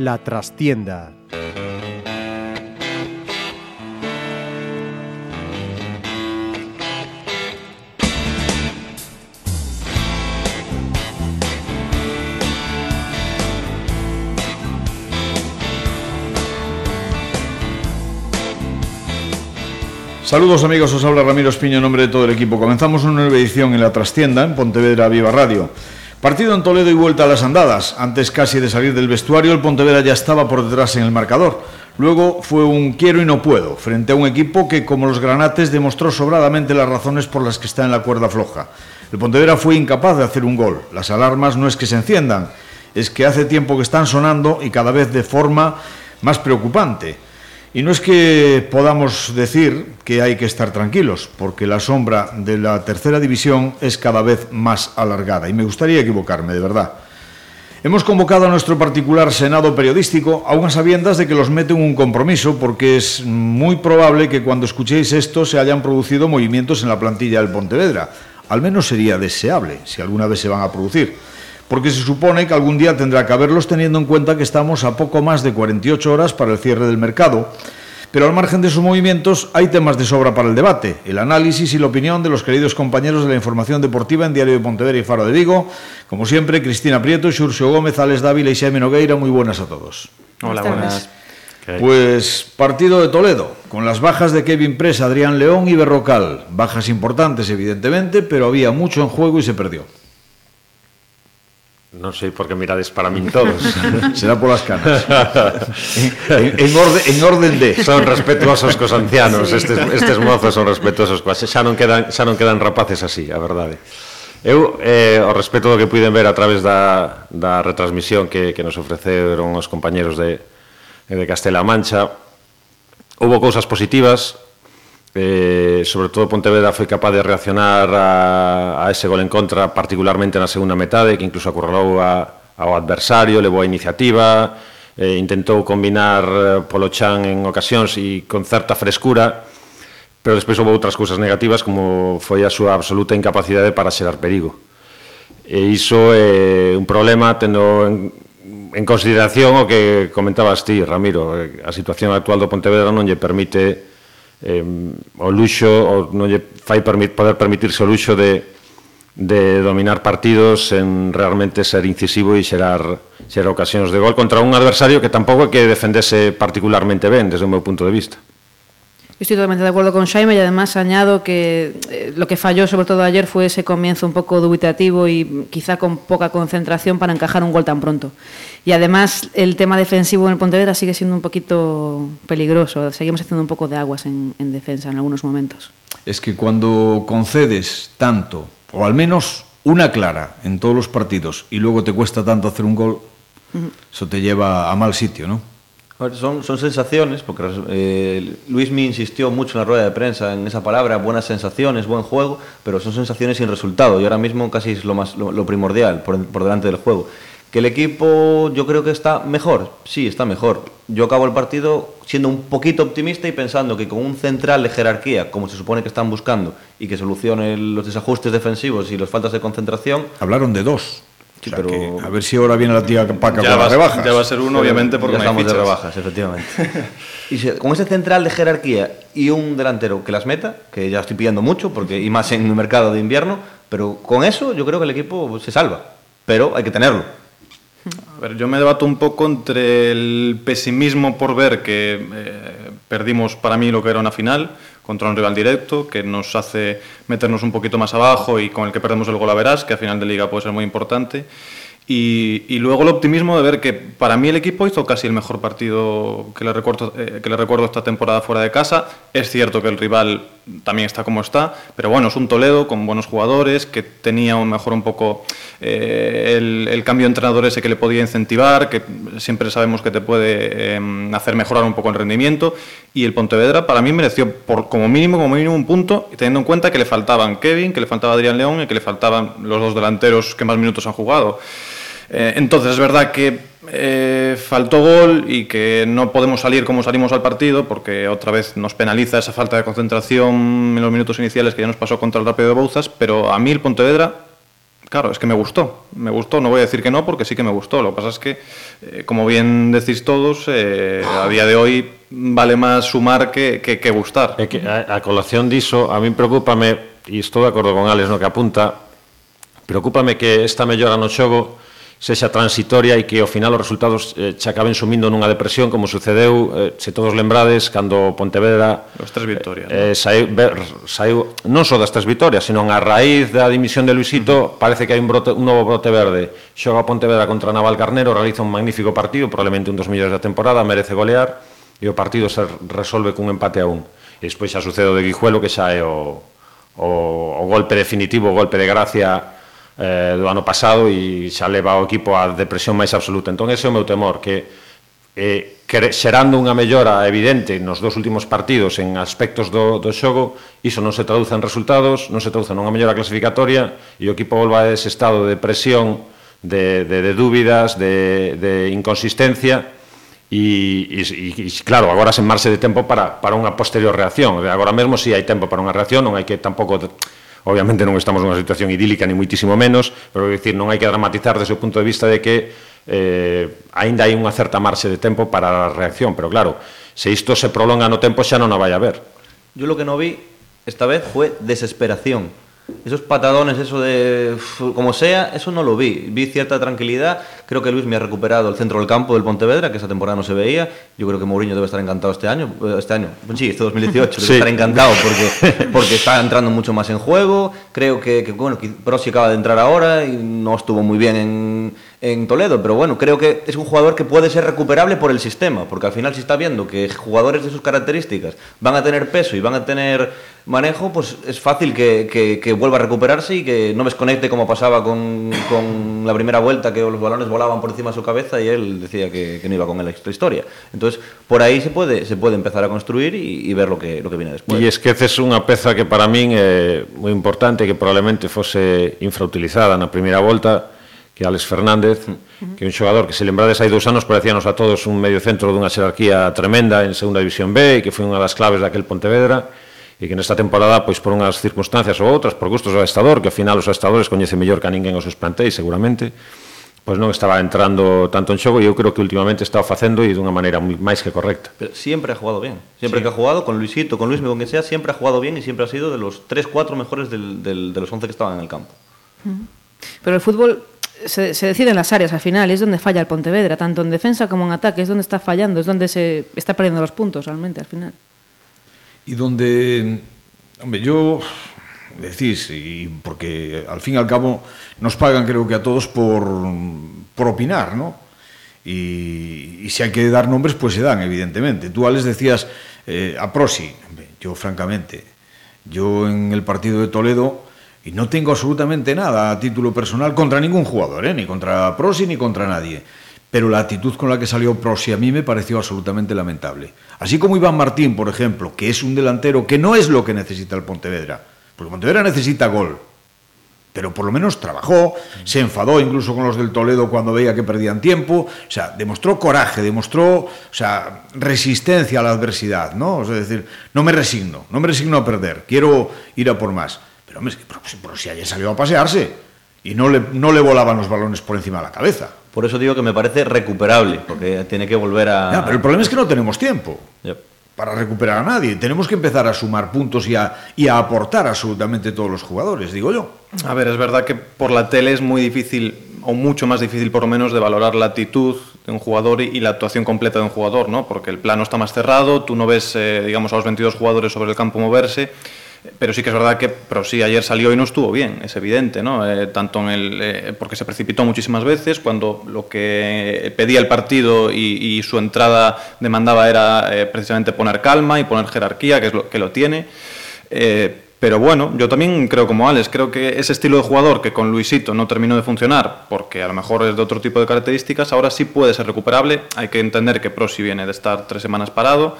La trastienda. Saludos amigos, os habla Ramiro Espiño en nombre de todo el equipo. Comenzamos una nueva edición en La Trastienda, en Pontevedra Viva Radio. Partido en Toledo y vuelta a las andadas. Antes casi de salir del vestuario, el Pontevedra ya estaba por detrás en el marcador. Luego fue un quiero y no puedo, frente a un equipo que, como los granates, demostró sobradamente las razones por las que está en la cuerda floja. El Pontevedra fue incapaz de hacer un gol. Las alarmas no es que se enciendan, es que hace tiempo que están sonando y cada vez de forma más preocupante. Y no es que podamos decir que hay que estar tranquilos, porque la sombra de la tercera división es cada vez más alargada. Y me gustaría equivocarme, de verdad. Hemos convocado a nuestro particular Senado periodístico, aún a sabiendas de que los mete en un compromiso, porque es muy probable que cuando escuchéis esto se hayan producido movimientos en la plantilla del Pontevedra. Al menos sería deseable, si alguna vez se van a producir porque se supone que algún día tendrá que haberlos teniendo en cuenta que estamos a poco más de 48 horas para el cierre del mercado. Pero al margen de sus movimientos hay temas de sobra para el debate, el análisis y la opinión de los queridos compañeros de la información deportiva en Diario de Pontevedra y Faro de Vigo. Como siempre, Cristina Prieto, Xurxo Gómez, Alex Dávila y Xaime Nogueira, muy buenas a todos. Hola, buenas. Pues partido de Toledo, con las bajas de Kevin Presa, Adrián León y Berrocal. Bajas importantes, evidentemente, pero había mucho en juego y se perdió. Non sei por que mirades para min todos. Será polas canas. en, en, orde, en orden de son respetuosos cos ancianos, sí. estes estes mozos son respetuosos coas. Xa non quedan xa non quedan rapaces así, a verdade. Eu eh o respeto do que puiden ver a través da da retransmisión que que nos ofreceron os compañeiros de de Castela Mancha, houve cousas positivas, Eh, sobre todo Pontevedra foi capaz de reaccionar a, a ese gol en contra particularmente na segunda metade que incluso acurralou a, ao adversario levou a iniciativa eh, intentou combinar eh, polo chan en ocasións e con certa frescura pero despois houve outras cousas negativas como foi a súa absoluta incapacidade para xerar perigo. E iso é un problema tendo en, en consideración o que comentabas ti, Ramiro eh, a situación actual do Pontevedra non lle permite eh, o luxo o non lle fai permit, poder permitirse o luxo de, de dominar partidos en realmente ser incisivo e xerar, xerar ocasións de gol contra un adversario que tampouco é que defendese particularmente ben desde o meu punto de vista. Estoy totalmente de acuerdo con Jaime y además añado que eh, lo que falló sobre todo ayer fue ese comienzo un poco dubitativo y quizá con poca concentración para encajar un gol tan pronto. Y además el tema defensivo en el Pontevedra sigue siendo un poquito peligroso. Seguimos haciendo un poco de aguas en, en defensa en algunos momentos. Es que cuando concedes tanto, o al menos una clara en todos los partidos, y luego te cuesta tanto hacer un gol, uh -huh. eso te lleva a mal sitio, ¿no? Son, son sensaciones, porque eh, Luis me insistió mucho en la rueda de prensa en esa palabra, buenas sensaciones, buen juego, pero son sensaciones sin resultado y ahora mismo casi es lo, más, lo, lo primordial por, por, delante del juego. Que el equipo yo creo que está mejor, sí, está mejor. Yo acabo el partido siendo un poquito optimista y pensando que con un central de jerarquía, como se supone que están buscando, y que solucione los desajustes defensivos y las faltas de concentración... Hablaron de dos. Sí, o sea, pero que, a ver si ahora viene la tía Paca ya con las rebajas. Ya va a ser uno, obviamente, porque ya no estamos hay de rebajas, efectivamente. y si, con ese central de jerarquía y un delantero que las meta, que ya estoy pidiendo mucho, porque y más en el mercado de invierno, pero con eso yo creo que el equipo se salva. Pero hay que tenerlo. A ver, yo me debato un poco entre el pesimismo por ver que eh, perdimos para mí lo que era una final contra un rival directo, que nos hace meternos un poquito más abajo y con el que perdemos el gol a verás, que a final de liga puede ser muy importante. Y, luego el optimismo de ver que para mí el equipo hizo casi el mejor partido que le, recuerdo, eh, que le recuerdo esta temporada fuera de casa. Es cierto que el rival también está como está, pero bueno, es un Toledo con buenos jugadores, que tenía mejor un poco eh, el, cambio de entrenador ese que le podía incentivar, que siempre sabemos que te puede eh, hacer mejorar un poco el rendimiento. Y el Pontevedra para mí mereció por, como mínimo como mínimo un punto, teniendo en cuenta que le faltaban Kevin, que le faltaba Adrián León y que le faltaban los dos delanteros que más minutos han jugado. Eh, entonces es verdad que eh, faltó gol y que no podemos salir como salimos al partido porque otra vez nos penaliza esa falta de concentración en los minutos iniciales que ya nos pasó contra el Rápido de Bouzas, pero a mí el Pontevedra Claro, es que me gustó, me gustó, no voy a decir que no porque sí que me gustó, lo que pasa es que, eh, como bien decís todos, eh, a día de hoy vale máis sumar que, que, que gustar. A, a colación diso, a min preocúpame, e estou de acordo con Alex no que apunta, preocúpame que esta mellora no xogo sexa transitoria e que ao final os resultados eh, che acaben sumindo nunha depresión como sucedeu, eh, se todos lembrades, cando Pontevedra... As tres victorias. Eh, eh saiu, ver, saiu non só das tres victorias, senón a raíz da dimisión de Luisito, uh -huh. parece que hai un, brote, un novo brote verde. Xoga Pontevedra contra Naval Carnero, realiza un magnífico partido, probablemente un dos millóns da temporada, merece golear, e o partido se resolve cun empate a un. E despois xa sucede o de Guijuelo, que xa é o, o, o golpe definitivo, o golpe de gracia eh, do ano pasado e xa leva o equipo á depresión máis absoluta. Entón ese é o meu temor, que eh, xerando unha mellora evidente nos dos últimos partidos en aspectos do, do xogo, iso non se traduce en resultados, non se traduce nunha mellora clasificatoria e o equipo volva a ese estado de presión, de, de, de dúbidas, de, de inconsistencia, e, e, e claro, agora sen marxe de tempo para, para unha posterior reacción. Agora mesmo si sí, hai tempo para unha reacción, non hai que tampouco Obviamente non estamos nunha situación idílica, ni muitísimo menos, pero quero dicir, non hai que dramatizar desde o punto de vista de que eh, aínda hai unha certa marxe de tempo para a reacción, pero claro, se isto se prolonga no tempo xa non a vai a ver. Yo lo que no vi esta vez fue desesperación Esos patadones, eso de como sea, eso no lo vi. Vi cierta tranquilidad. Creo que Luis me ha recuperado el centro del campo del Pontevedra, que esa temporada no se veía. Yo creo que Mourinho debe estar encantado este año. Eh, este año, sí, este 2018, debe estar encantado porque, porque está entrando mucho más en juego. Creo que, que bueno, Prosi acaba de entrar ahora y no estuvo muy bien en, en Toledo, pero bueno, creo que es un jugador que puede ser recuperable por el sistema, porque al final si está viendo que jugadores de sus características van a tener peso y van a tener manejo, pues es fácil que, que, que vuelva a recuperarse y que no desconecte como pasaba con, con, la primera vuelta, que los balones volaban por encima de su cabeza y él decía que, que no iba con la historia. Entonces, por ahí se puede, se puede empezar a construir y, y ver lo que, lo que viene después. Y es que es unha peza que para min é moi importante, que probablemente fose infrautilizada na primeira volta, que Alex Fernández, que é un xogador que se lembrades hai dous anos parecíanos a todos un medio centro dunha xerarquía tremenda en Segunda División B e que foi unha das claves daquel Pontevedra e que nesta temporada, pois por unhas circunstancias ou outras, por gustos do estador, que ao final os estadores coñecen mellor que a ninguén os seus plantéis, seguramente, pois non estaba entrando tanto en xogo e eu creo que últimamente estaba facendo e dunha maneira moi máis que correcta. Pero siempre ha jugado bien. Siempre sí. que ha jugado con Luisito, con Luis, con que sea, siempre ha jugado bien y siempre ha sido de los 3, 4 mejores del, del, de los 11 que estaban en el campo. Pero el fútbol se, se decide en las áreas al final, es donde falla el Pontevedra, tanto en defensa como en ataque, es donde está fallando, es donde se está perdiendo los puntos realmente al final. Y donde, hombre, yo decís, y porque al fin y al cabo nos pagan creo que a todos por, por opinar, ¿no? Y, y si hay que dar nombres, pues se dan, evidentemente. Tú, Alex, decías eh, a Prosi, yo francamente, yo en el partido de Toledo y no tengo absolutamente nada a título personal contra ningún jugador, ¿eh? ni contra Prosi ni contra nadie. Pero la actitud con la que salió Prosi a mí me pareció absolutamente lamentable. Así como Iván Martín, por ejemplo, que es un delantero que no es lo que necesita el Pontevedra, porque Pontevedra necesita gol, pero por lo menos trabajó, se enfadó incluso con los del Toledo cuando veía que perdían tiempo, o sea, demostró coraje, demostró, o sea, resistencia a la adversidad, ¿no? Es decir, no me resigno, no me resigno a perder, quiero ir a por más. Pero, hombre, pero, pero si ayer salió a pasearse y no le, no le volaban los balones por encima de la cabeza. Por eso digo que me parece recuperable, porque tiene que volver a... Ya, pero el problema es que no tenemos tiempo yep. para recuperar a nadie. Tenemos que empezar a sumar puntos y a, y a aportar absolutamente todos los jugadores, digo yo. A ver, es verdad que por la tele es muy difícil, o mucho más difícil por lo menos, de valorar la actitud de un jugador y, y la actuación completa de un jugador, ¿no? Porque el plano está más cerrado, tú no ves, eh, digamos, a los 22 jugadores sobre el campo moverse pero sí que es verdad que pero sí, ayer salió y no estuvo bien, es evidente, ¿no? Eh, tanto en el, eh, porque se precipitó muchísimas veces, cuando lo que pedía el partido y, y su entrada demandaba era eh, precisamente poner calma y poner jerarquía, que es lo que lo tiene. Eh, pero bueno, yo también creo como Alex, creo que ese estilo de jugador que con Luisito no terminó de funcionar, porque a lo mejor es de otro tipo de características, ahora sí puede ser recuperable. Hay que entender que Prosi viene de estar tres semanas parado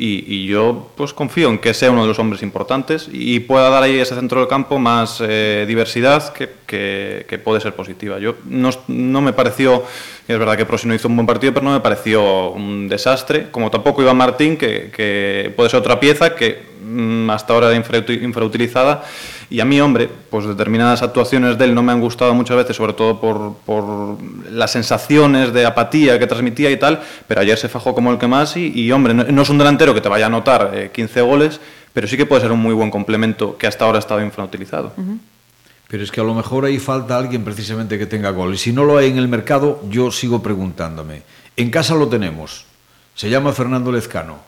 y, yo pues confío en que sea uno de los hombres importantes y pueda dar ahí ese centro del campo más eh, diversidad que, que, puede ser positiva. Yo no, no me pareció, es verdad que Prosi no hizo un buen partido, pero no me pareció un desastre, como tampoco iba Martín, que, que puede ser otra pieza que mmm, hasta ahora infra, infrautilizada. Y a mí, hombre, pues determinadas actuaciones de él no me han gustado muchas veces, sobre todo por, por las sensaciones de apatía que transmitía y tal, pero ayer se fajó como el que más y, y hombre, no, no, es un delantero que te vaya a anotar eh, 15 goles, pero sí que puede ser un muy buen complemento que hasta ahora ha estado infrautilizado. Uh -huh. Pero es que a lo mejor ahí falta alguien precisamente que tenga gol. Y si no lo hay en el mercado, yo sigo preguntándome. En casa lo tenemos. Se llama Fernando Lezcano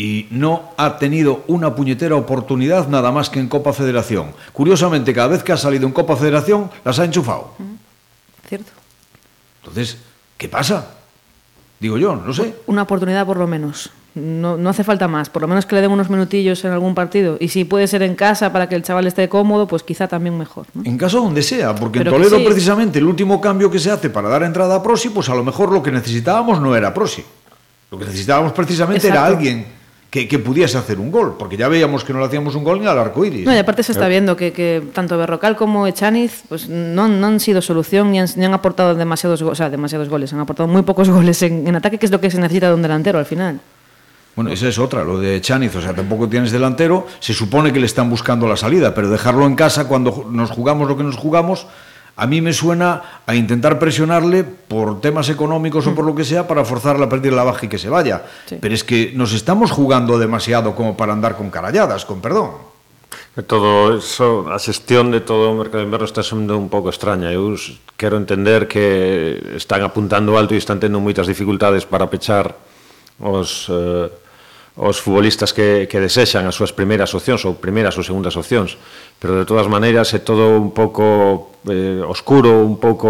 y no ha tenido una puñetera oportunidad nada más que en Copa Federación. Curiosamente, cada vez que ha salido en Copa Federación, las ha enchufado. Cierto. Entonces, ¿qué pasa? Digo yo, no sé. Una oportunidad por lo menos. No, no, hace falta más, por lo menos que le den unos minutillos en algún partido. Y si puede ser en casa para que el chaval esté cómodo, pues quizá también mejor. ¿no? En casa donde sea, porque Pero en Toledo sí. precisamente el último cambio que se hace para dar entrada a Prosi, pues a lo mejor lo que necesitábamos no era Prosi. Lo que necesitábamos precisamente Exacto. era alguien que, que, pudiese hacer un gol, porque ya veíamos que no le hacíamos un gol ni al arco iris. No, y aparte se está viendo que, que tanto Berrocal como Echaniz pues, no, no, han sido solución ni han, ni han aportado demasiados, o sea, demasiados goles, han aportado muy pocos goles en, en, ataque, que es lo que se necesita de un delantero al final. Bueno, esa es otra, lo de Chaniz, o sea, tampoco tienes delantero, se supone que le están buscando la salida, pero dejarlo en casa cuando nos jugamos lo que nos jugamos, a mí me suena a intentar presionarle por temas económicos mm. o por lo que sea para forzarle a perder la baja y que se vaya. Sí. Pero es que nos estamos jugando demasiado como para andar con caralladas, con perdón. Todo eso, a xestión de todo o mercado de inverno está sendo un pouco extraña. Eu quero entender que están apuntando alto e están tendo moitas dificultades para pechar os eh, os futbolistas que, que desexan as súas primeiras opcións ou primeiras ou segundas opcións pero de todas maneiras é todo un pouco eh, oscuro, un pouco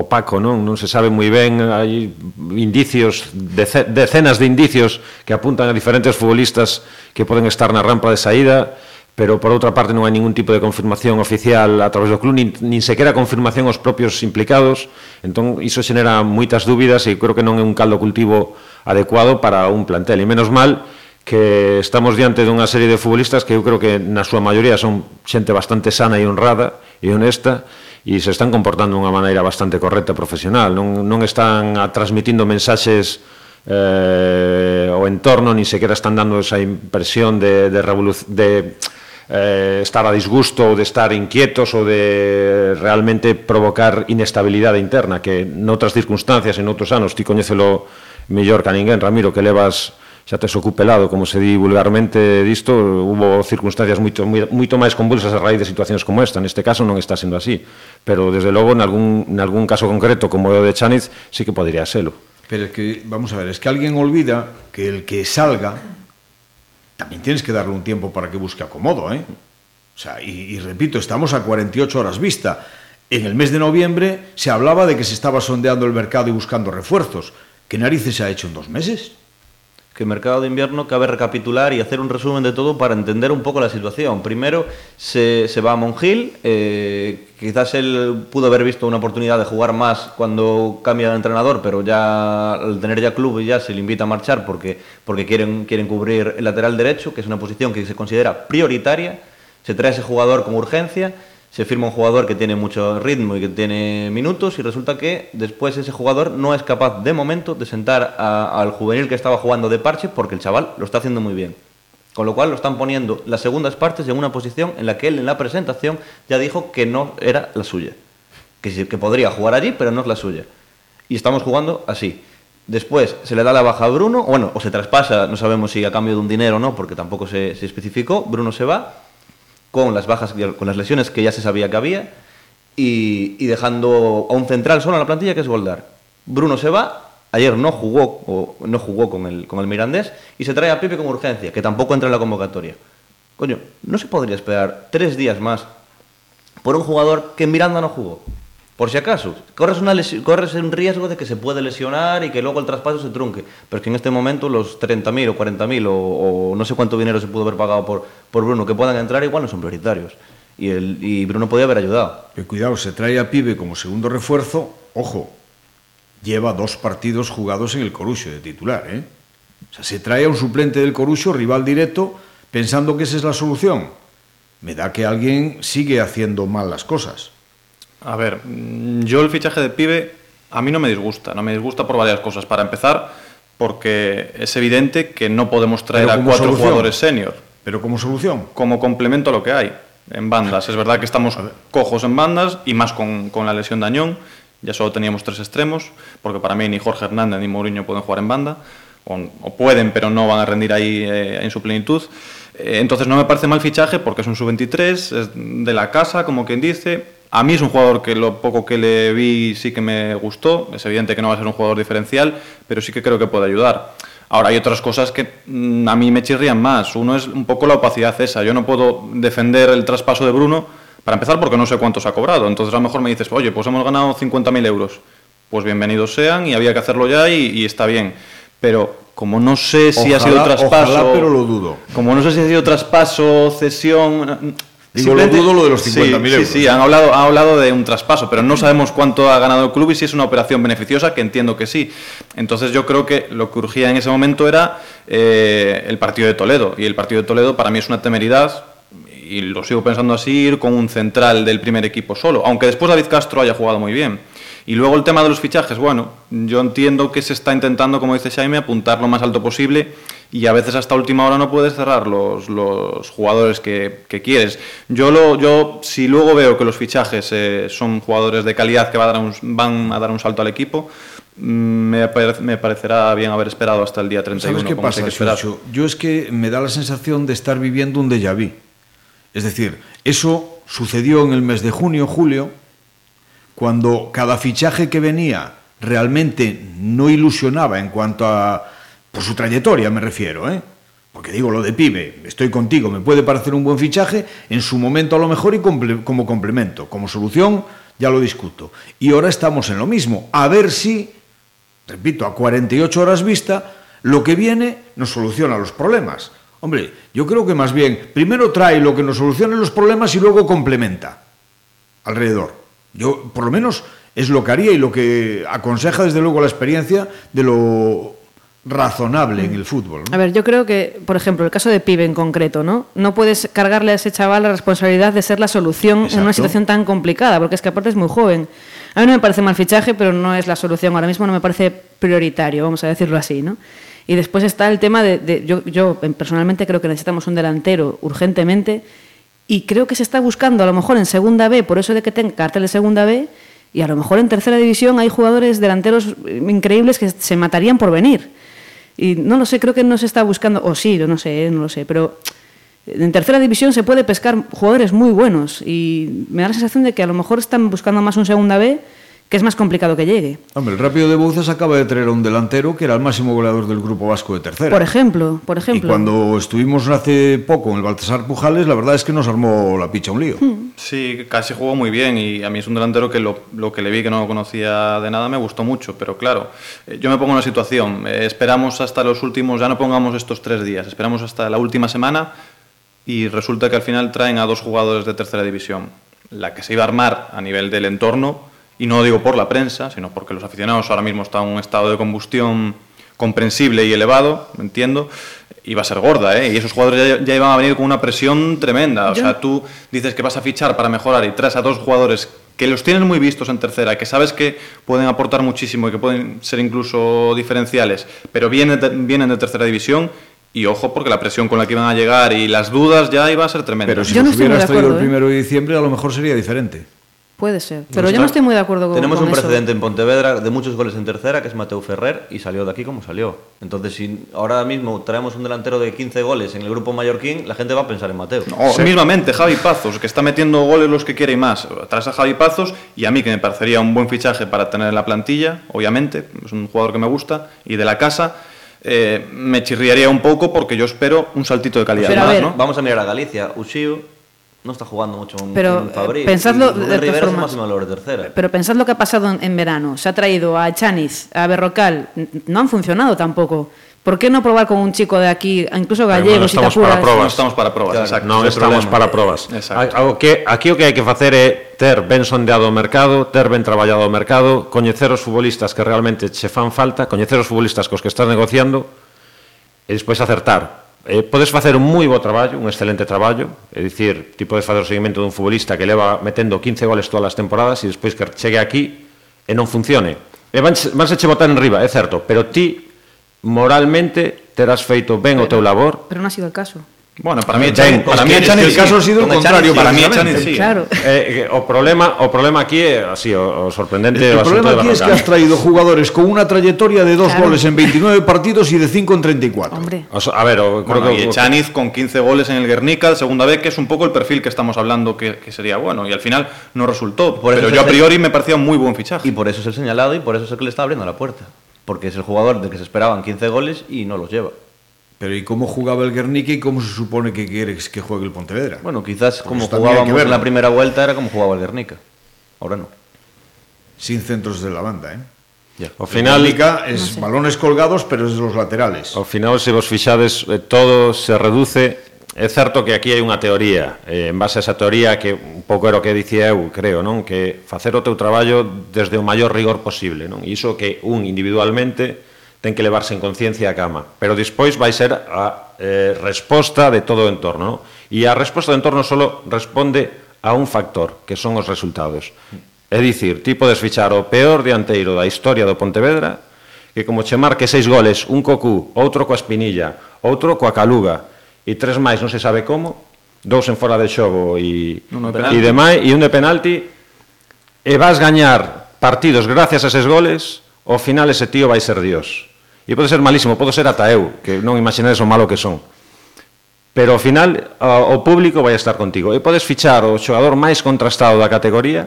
opaco, non? Non se sabe moi ben, hai indicios, decenas de indicios que apuntan a diferentes futbolistas que poden estar na rampa de saída pero por outra parte non hai ningún tipo de confirmación oficial a través do club, nin, nin sequera confirmación aos propios implicados, entón iso xenera moitas dúbidas e creo que non é un caldo cultivo adecuado para un plantel, e menos mal que estamos diante dunha serie de futbolistas que eu creo que na súa maioría son xente bastante sana e honrada e honesta e se están comportando dunha maneira bastante correcta e profesional, non, non están a transmitindo mensaxes eh, o entorno, nin sequera están dando esa impresión de, de, de eh, estar a disgusto ou de estar inquietos ou de realmente provocar inestabilidade interna que noutras circunstancias, en outros anos, ti coñecelo mellor que a ninguén, Ramiro, que levas xa tes ocupelado, como se di vulgarmente disto, hubo circunstancias moito, moito máis convulsas a raíz de situacións como esta. Neste caso non está sendo así, pero desde logo, en algún, en algún caso concreto como o de Chaniz, sí que podría serlo Pero es que, vamos a ver, es que alguén olvida que el que salga también tienes que darle un tiempo para que busque acomodo, ¿eh? O sea, y, y repito, estamos a 48 horas vista. En el mes de noviembre se hablaba de que se estaba sondeando el mercado y buscando refuerzos. ¿Qué narices se ha hecho en dos meses? Que mercado de invierno cabe recapitular y hacer un resumen de todo para entender un poco la situación. Primero se, se va a Monjil, eh, quizás él pudo haber visto una oportunidad de jugar más cuando cambia de entrenador, pero ya al tener ya club ya se le invita a marchar porque, porque quieren, quieren cubrir el lateral derecho, que es una posición que se considera prioritaria, se trae ese jugador con urgencia se firma un jugador que tiene mucho ritmo y que tiene minutos y resulta que después ese jugador no es capaz de momento de sentar al juvenil que estaba jugando de parche porque el chaval lo está haciendo muy bien. Con lo cual lo están poniendo las segundas partes en una posición en la que él en la presentación ya dijo que no era la suya. Que, que podría jugar allí, pero no es la suya. Y estamos jugando así. Después se le da la baja a Bruno, bueno, o se traspasa, no sabemos si a cambio de un dinero o no, porque tampoco se, se especificó. Bruno se va con las bajas, con las lesiones que ya se sabía que había y, dejando a un central solo en la plantilla que es Goldar. Bruno se va, ayer no jugó, o no jugó con el, con el Mirandés y se trae a Pipe con urgencia, que tampoco entra en la convocatoria. Coño, ¿no se podría esperar tres días más por un jugador que en Miranda no jugó? Por si acaso, corres, una un riesgo de que se puede lesionar y que luego el traspaso se trunque. Pero es que en este momento los 30.000 o 40.000 o, o no sé cuánto dinero se pudo haber pagado por, Bruno que puedan entrar igual no son prioritarios. Y, el, y Bruno podía haber ayudado. Que cuidado, se trae a Pibe como segundo refuerzo. Ojo, lleva dos partidos jugados en el Corucho de titular, ¿eh? O sea, se trae a un suplente del Corucho, rival directo, pensando que esa es la solución. Me da que alguien sigue haciendo mal las cosas. A ver, mm, yo el fichaje de pibe a mí no me disgusta, no me disgusta por varias cosas. Para empezar, porque es evidente que no podemos traer a cuatro solución. jugadores senior Pero como solución. como complemento a lo que hay en bandas. Es verdad que estamos cojos en bandas y más con, con la lesión de Añón. Ya solo teníamos tres extremos, porque para mí ni Jorge Hernández ni Mourinho pueden jugar en banda. O, o pueden, pero no van a rendir ahí eh, en su plenitud. Eh, entonces no me parece mal fichaje porque es un sub-23, es de la casa, como quien dice. A mí es un jugador que lo poco que le vi sí que me gustó. Es evidente que no va a ser un jugador diferencial, pero sí que creo que puede ayudar. Ahora hay otras cosas que mm, a mí me chirrían más. Uno es un poco la opacidad esa. Yo no puedo defender el traspaso de Bruno, para empezar porque no sé cuánto se ha cobrado. Entonces a lo mejor me dices, oye, pues hemos ganado 50.000 euros. Pues bienvenidos sean y había que hacerlo ya y, y está bien. Pero como no sé si ha sido traspaso... ojalá, pero lo dudo. Como no sé si ha sido traspaso, cesión... Digo, lo dudo lo de los Sí, 50.000 euros. Sí, sí, han hablado, han hablado de un traspaso, pero no sabemos cuánto ha ganado el club y si es una operación beneficiosa, que entiendo que sí. Entonces yo creo que lo que urgía en ese momento era eh, el partido de Toledo. Y el partido de Toledo para mí es una temeridad, y lo sigo pensando así, ir con un central del primer equipo solo, aunque después David Castro haya jugado muy bien. Y luego el tema de los fichajes, bueno, yo entiendo que se está intentando, como dice Jaime, apuntar lo más alto posible y a veces hasta última hora no puedes cerrar los, los jugadores que, que quieres. Yo, lo, yo, si luego veo que los fichajes eh, son jugadores de calidad que va a dar un- van a dar un salto al equipo, mm, me, pare- me parecerá bien haber esperado hasta el día 31. ¿Sabes qué pasa, hay que esperar. Chucho? Yo es que me da la sensación de estar viviendo un déjà vu. Es decir, eso sucedió en el mes de junio, julio, cuando cada fichaje que venía realmente no ilusionaba en cuanto a por su trayectoria me refiero, ¿eh? Porque digo lo de pibe, estoy contigo, me puede parecer un buen fichaje en su momento a lo mejor y como complemento, como solución ya lo discuto. Y ahora estamos en lo mismo, a ver si repito, a 48 horas vista, lo que viene nos soluciona los problemas. Hombre, yo creo que más bien, primero trae lo que nos solucione los problemas y luego complementa alrededor. Yo, por lo menos, es lo que haría y lo que aconseja desde luego la experiencia de lo razonable en el fútbol. ¿no? A ver, yo creo que, por ejemplo, el caso de Pibe en concreto, ¿no? No puedes cargarle a ese chaval la responsabilidad de ser la solución en una situación tan complicada, porque es que aparte es muy joven. A mí no me parece mal fichaje, pero no es la solución. Ahora mismo no me parece prioritario, vamos a decirlo así, ¿no? Y después está el tema de, de- yo, yo personalmente creo que necesitamos un delantero urgentemente y creo que se está buscando a lo mejor en segunda B, por eso de que tenga cartel de segunda B, y a lo mejor en tercera división hay jugadores delanteros eh, increíbles que se matarían por venir. Y no lo sé, creo que no se está buscando, o sí, no sé, eh, no lo sé, pero en tercera división se puede pescar jugadores muy buenos y me da la sensación de que a lo mejor están buscando más un segunda B, que es más complicado que llegue. Hombre, el Rápido de Bouzas acaba de traer a un delantero que era el máximo goleador del grupo vasco de tercera. Por ejemplo, por ejemplo. Y cuando estuvimos hace poco en el Baltasar Pujales, la verdad es que nos armó la picha un lío. Sí, casi jugó muy bien y a mí es un delantero que lo, lo que le vi que no conocía de nada me gustó mucho, pero claro, eh, yo me pongo en una situación, eh, esperamos hasta los últimos, ya no pongamos estos tres días, esperamos hasta la última semana y resulta que al final traen a dos jugadores de tercera división, la que se iba a armar a nivel del entorno, y no digo por la prensa, sino porque los aficionados ahora mismo están en un estado de combustión comprensible y elevado, entiendo, iba a ser gorda, ¿eh? Y esos jugadores ya, ya iban a venir con una presión tremenda. O Yo- sea, tú dices que vas a fichar para mejorar y traes a dos jugadores que los tienes muy vistos en tercera, que sabes que pueden aportar muchísimo y que pueden ser incluso diferenciales, pero vienen de, vienen de tercera división y ojo porque la presión con la que iban a llegar y las dudas ya iba a ser tremenda. Pero si Yo no hubieras traído el acuerdo, ¿eh? primero de diciembre, a lo mejor sería diferente. Puede ser, pero yo no estoy muy de acuerdo con Tenemos con un eso. precedente en Pontevedra de muchos goles en tercera, que es Mateo Ferrer, y salió de aquí como salió. Entonces, si ahora mismo traemos un delantero de 15 goles en el grupo mallorquín, la gente va a pensar en Mateo. O mismamente Javi Pazos, que está metiendo goles los que quiere y más. Traes a Javi Pazos y a mí que me parecería un buen fichaje para tener en la plantilla, obviamente, es un jugador que me gusta, y de la casa, eh, me chirriaría un poco porque yo espero un saltito de calidad Pero a más, ver, ¿no? Vamos a mirar a Galicia. Uxiu no está jugando mucho un, pero, en eh, Fabric. Pensadlo, y de Rivera formas, máximo valor de tercera. Pero pensad lo que ha pasado en, en, verano. Se ha traído a Chanis, a Berrocal. No han funcionado tampoco. ¿Por qué no probar con un chico de aquí, incluso gallegos, bueno, no estamos para probas. No estamos para probas, claro, exacto. Non estamos para probas. Exacto. O que, aquí o que hai que facer é ter ben sondeado o mercado, ter ben traballado o mercado, coñecer os futbolistas que realmente che fan falta, coñecer os futbolistas cos que estás negociando e despois acertar eh, podes facer un moi bo traballo, un excelente traballo, é dicir, ti podes facer o seguimento dun futbolista que leva metendo 15 goles todas as temporadas e despois que chegue aquí e non funcione. E van, vanse che botar en riba, é certo, pero ti moralmente terás feito ben pero, o teu labor. Pero non ha sido o caso. Bueno, para mí, Ben, Echaniz, para mí el sí. caso ha sido el Con contrario, para mí. Echaniz sí. Claro. Eh, o problema o problema aquí é así, o, o sorprendente El asunto problema de aquí es que has traído jugadores con una trayectoria de dos Claro. goles en 29 partidos y de 5 en 34. Hombre. O sea, a ver, o, creo Bueno, que y Echaniz con 15 goles en el Guernica, de segunda vez, que es un poco el perfil que estamos hablando que, que sería bueno. Y al final no resultó. Por pero yo a priori me parecía un muy buen fichaje. Y por eso es el señalado y por eso es el que le está abriendo la puerta. Porque es el jugador del que se esperaban 15 goles y no los lleva. Pero ¿y cómo jugaba el Guernica y cómo se supone que quieres que juegue el Pontevedra? Bueno, quizás Porque como jugábamos en la primera vuelta era como jugaba el Guernica. Ahora no. Sin centros de la banda, ¿eh? Yeah. Ao final Guernica es no sé. balones colgados, pero es los laterales. Ao final se vos fixades eh, todo se reduce É certo que aquí hai unha teoría, eh, en base a esa teoría que un pouco era o que dicía eu, creo, non, que facer o teu traballo desde o maior rigor posible, non? E iso que un individualmente ten que levarse en conciencia a cama. Pero despois vai ser a eh, resposta de todo o entorno. No? E a resposta do entorno só responde a un factor, que son os resultados. É dicir, ti podes fichar o peor dianteiro da historia do Pontevedra, que como che marque seis goles, un cocú, outro coa espinilla, outro coa caluga, e tres máis non se sabe como, dous en fora de xogo e, de e demais, e un de penalti, e vas gañar partidos gracias a eses goles, ao final ese tío vai ser Dios. E pode ser malísimo, pode ser ata eu, que non imaginades o malo que son. Pero ao final o público vai estar contigo. E podes fichar o xogador máis contrastado da categoría,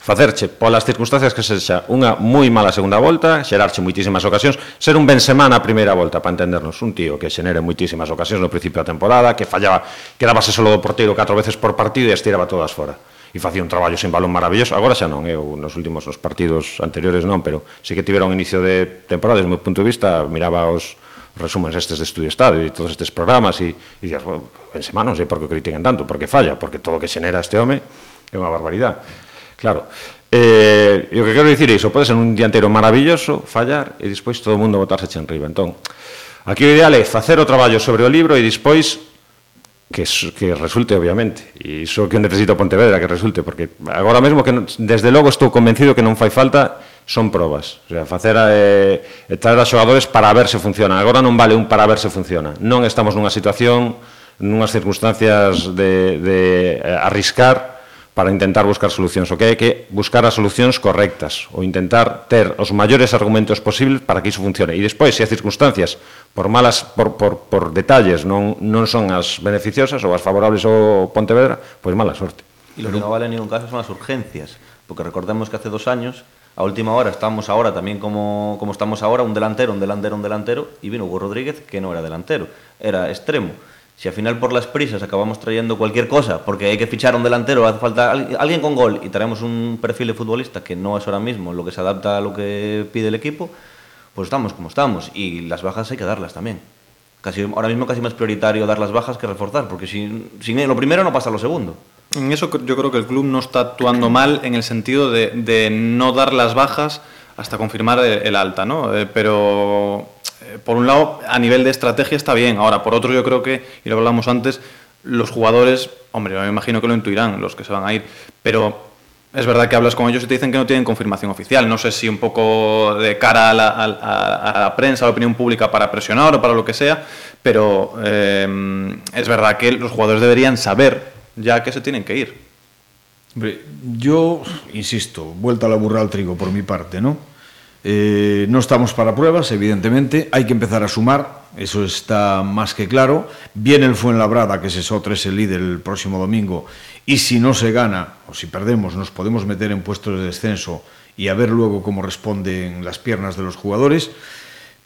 facerche polas circunstancias que sexa unha moi mala segunda volta, xerarche moitísimas ocasións, ser un ben semana a primeira volta, para entendernos, un tío que xenere moitísimas ocasións no principio da temporada, que fallaba, quedábase solo do porteiro catro veces por partido e as tiraba todas fora e facía un traballo sen balón maravilloso. Agora xa non, eh, eu nos últimos os partidos anteriores non, pero sí que tivera un inicio de temporada, desde o meu punto de vista, miraba os resúmenes estes de Estudio Estado e todos estes programas e, e días, bueno, en semana non eh, sei por que critiquen tanto, porque falla, porque todo o que xenera este home é unha barbaridade. Claro, Eh, e o que quero dicir é iso, pode ser un dianteiro maravilloso, fallar e despois todo o mundo botarse en riba. Entón, aquí o ideal é facer o traballo sobre o libro e despois que, que resulte, obviamente. E iso que necesita Pontevedra, que resulte, porque agora mesmo que desde logo estou convencido que non fai falta son probas. O sea, facer a, eh, traer a xogadores para ver se funciona. Agora non vale un para ver se funciona. Non estamos nunha situación, nunhas circunstancias de, de eh, arriscar para intentar buscar solucións. O que hai que buscar as solucións correctas ou intentar ter os maiores argumentos posibles para que iso funcione. E despois, se as circunstancias por malas por, detalles non, non son as beneficiosas ou as favorables ao Pontevedra, pois mala sorte. Y lo que no vale en ningún caso son las urgencias, porque recordemos que hace dos años, a última hora, estamos ahora también como, como estamos ahora, un delantero, un delantero, un delantero, y vino Hugo Rodríguez, que no era delantero, era extremo. Si al final por las prisas acabamos trayendo cualquier cosa, porque hay que fichar un delantero, hace falta al- alguien con gol, y traemos un perfil de futbolista que no es ahora mismo lo que se adapta a lo que pide el equipo, pues estamos como estamos, y las bajas hay que darlas también. Casi, ahora mismo casi más prioritario dar las bajas que reforzar, porque sin, lo primero no pasa lo segundo. En eso yo creo que el club no está actuando mal en el sentido de, no dar las bajas hasta confirmar el, el alta, ¿no? Eh, pero por un lado, a nivel de estrategia está bien. Ahora, por otro, yo creo que, y lo hablamos antes, los jugadores, hombre, yo me imagino que lo intuirán los que se van a ir, pero es verdad que hablas con ellos y te dicen que no tienen confirmación oficial. No sé si un poco de cara a la, prensa, a la opinión pública para presionar o para lo que sea, pero eh, es verdad que los jugadores deberían saber ya que se tienen que ir. Yo, insisto, vuelta a la burra al trigo por mi parte, ¿no? Eh, no estamos para pruebas, evidentemente, hay que empezar a sumar, eso está más que claro. Viene el Fuenlabrada, que es eso, es el líder el próximo domingo, y si no se gana, o si perdemos, nos podemos meter en puestos de descenso y a ver luego cómo responden las piernas de los jugadores.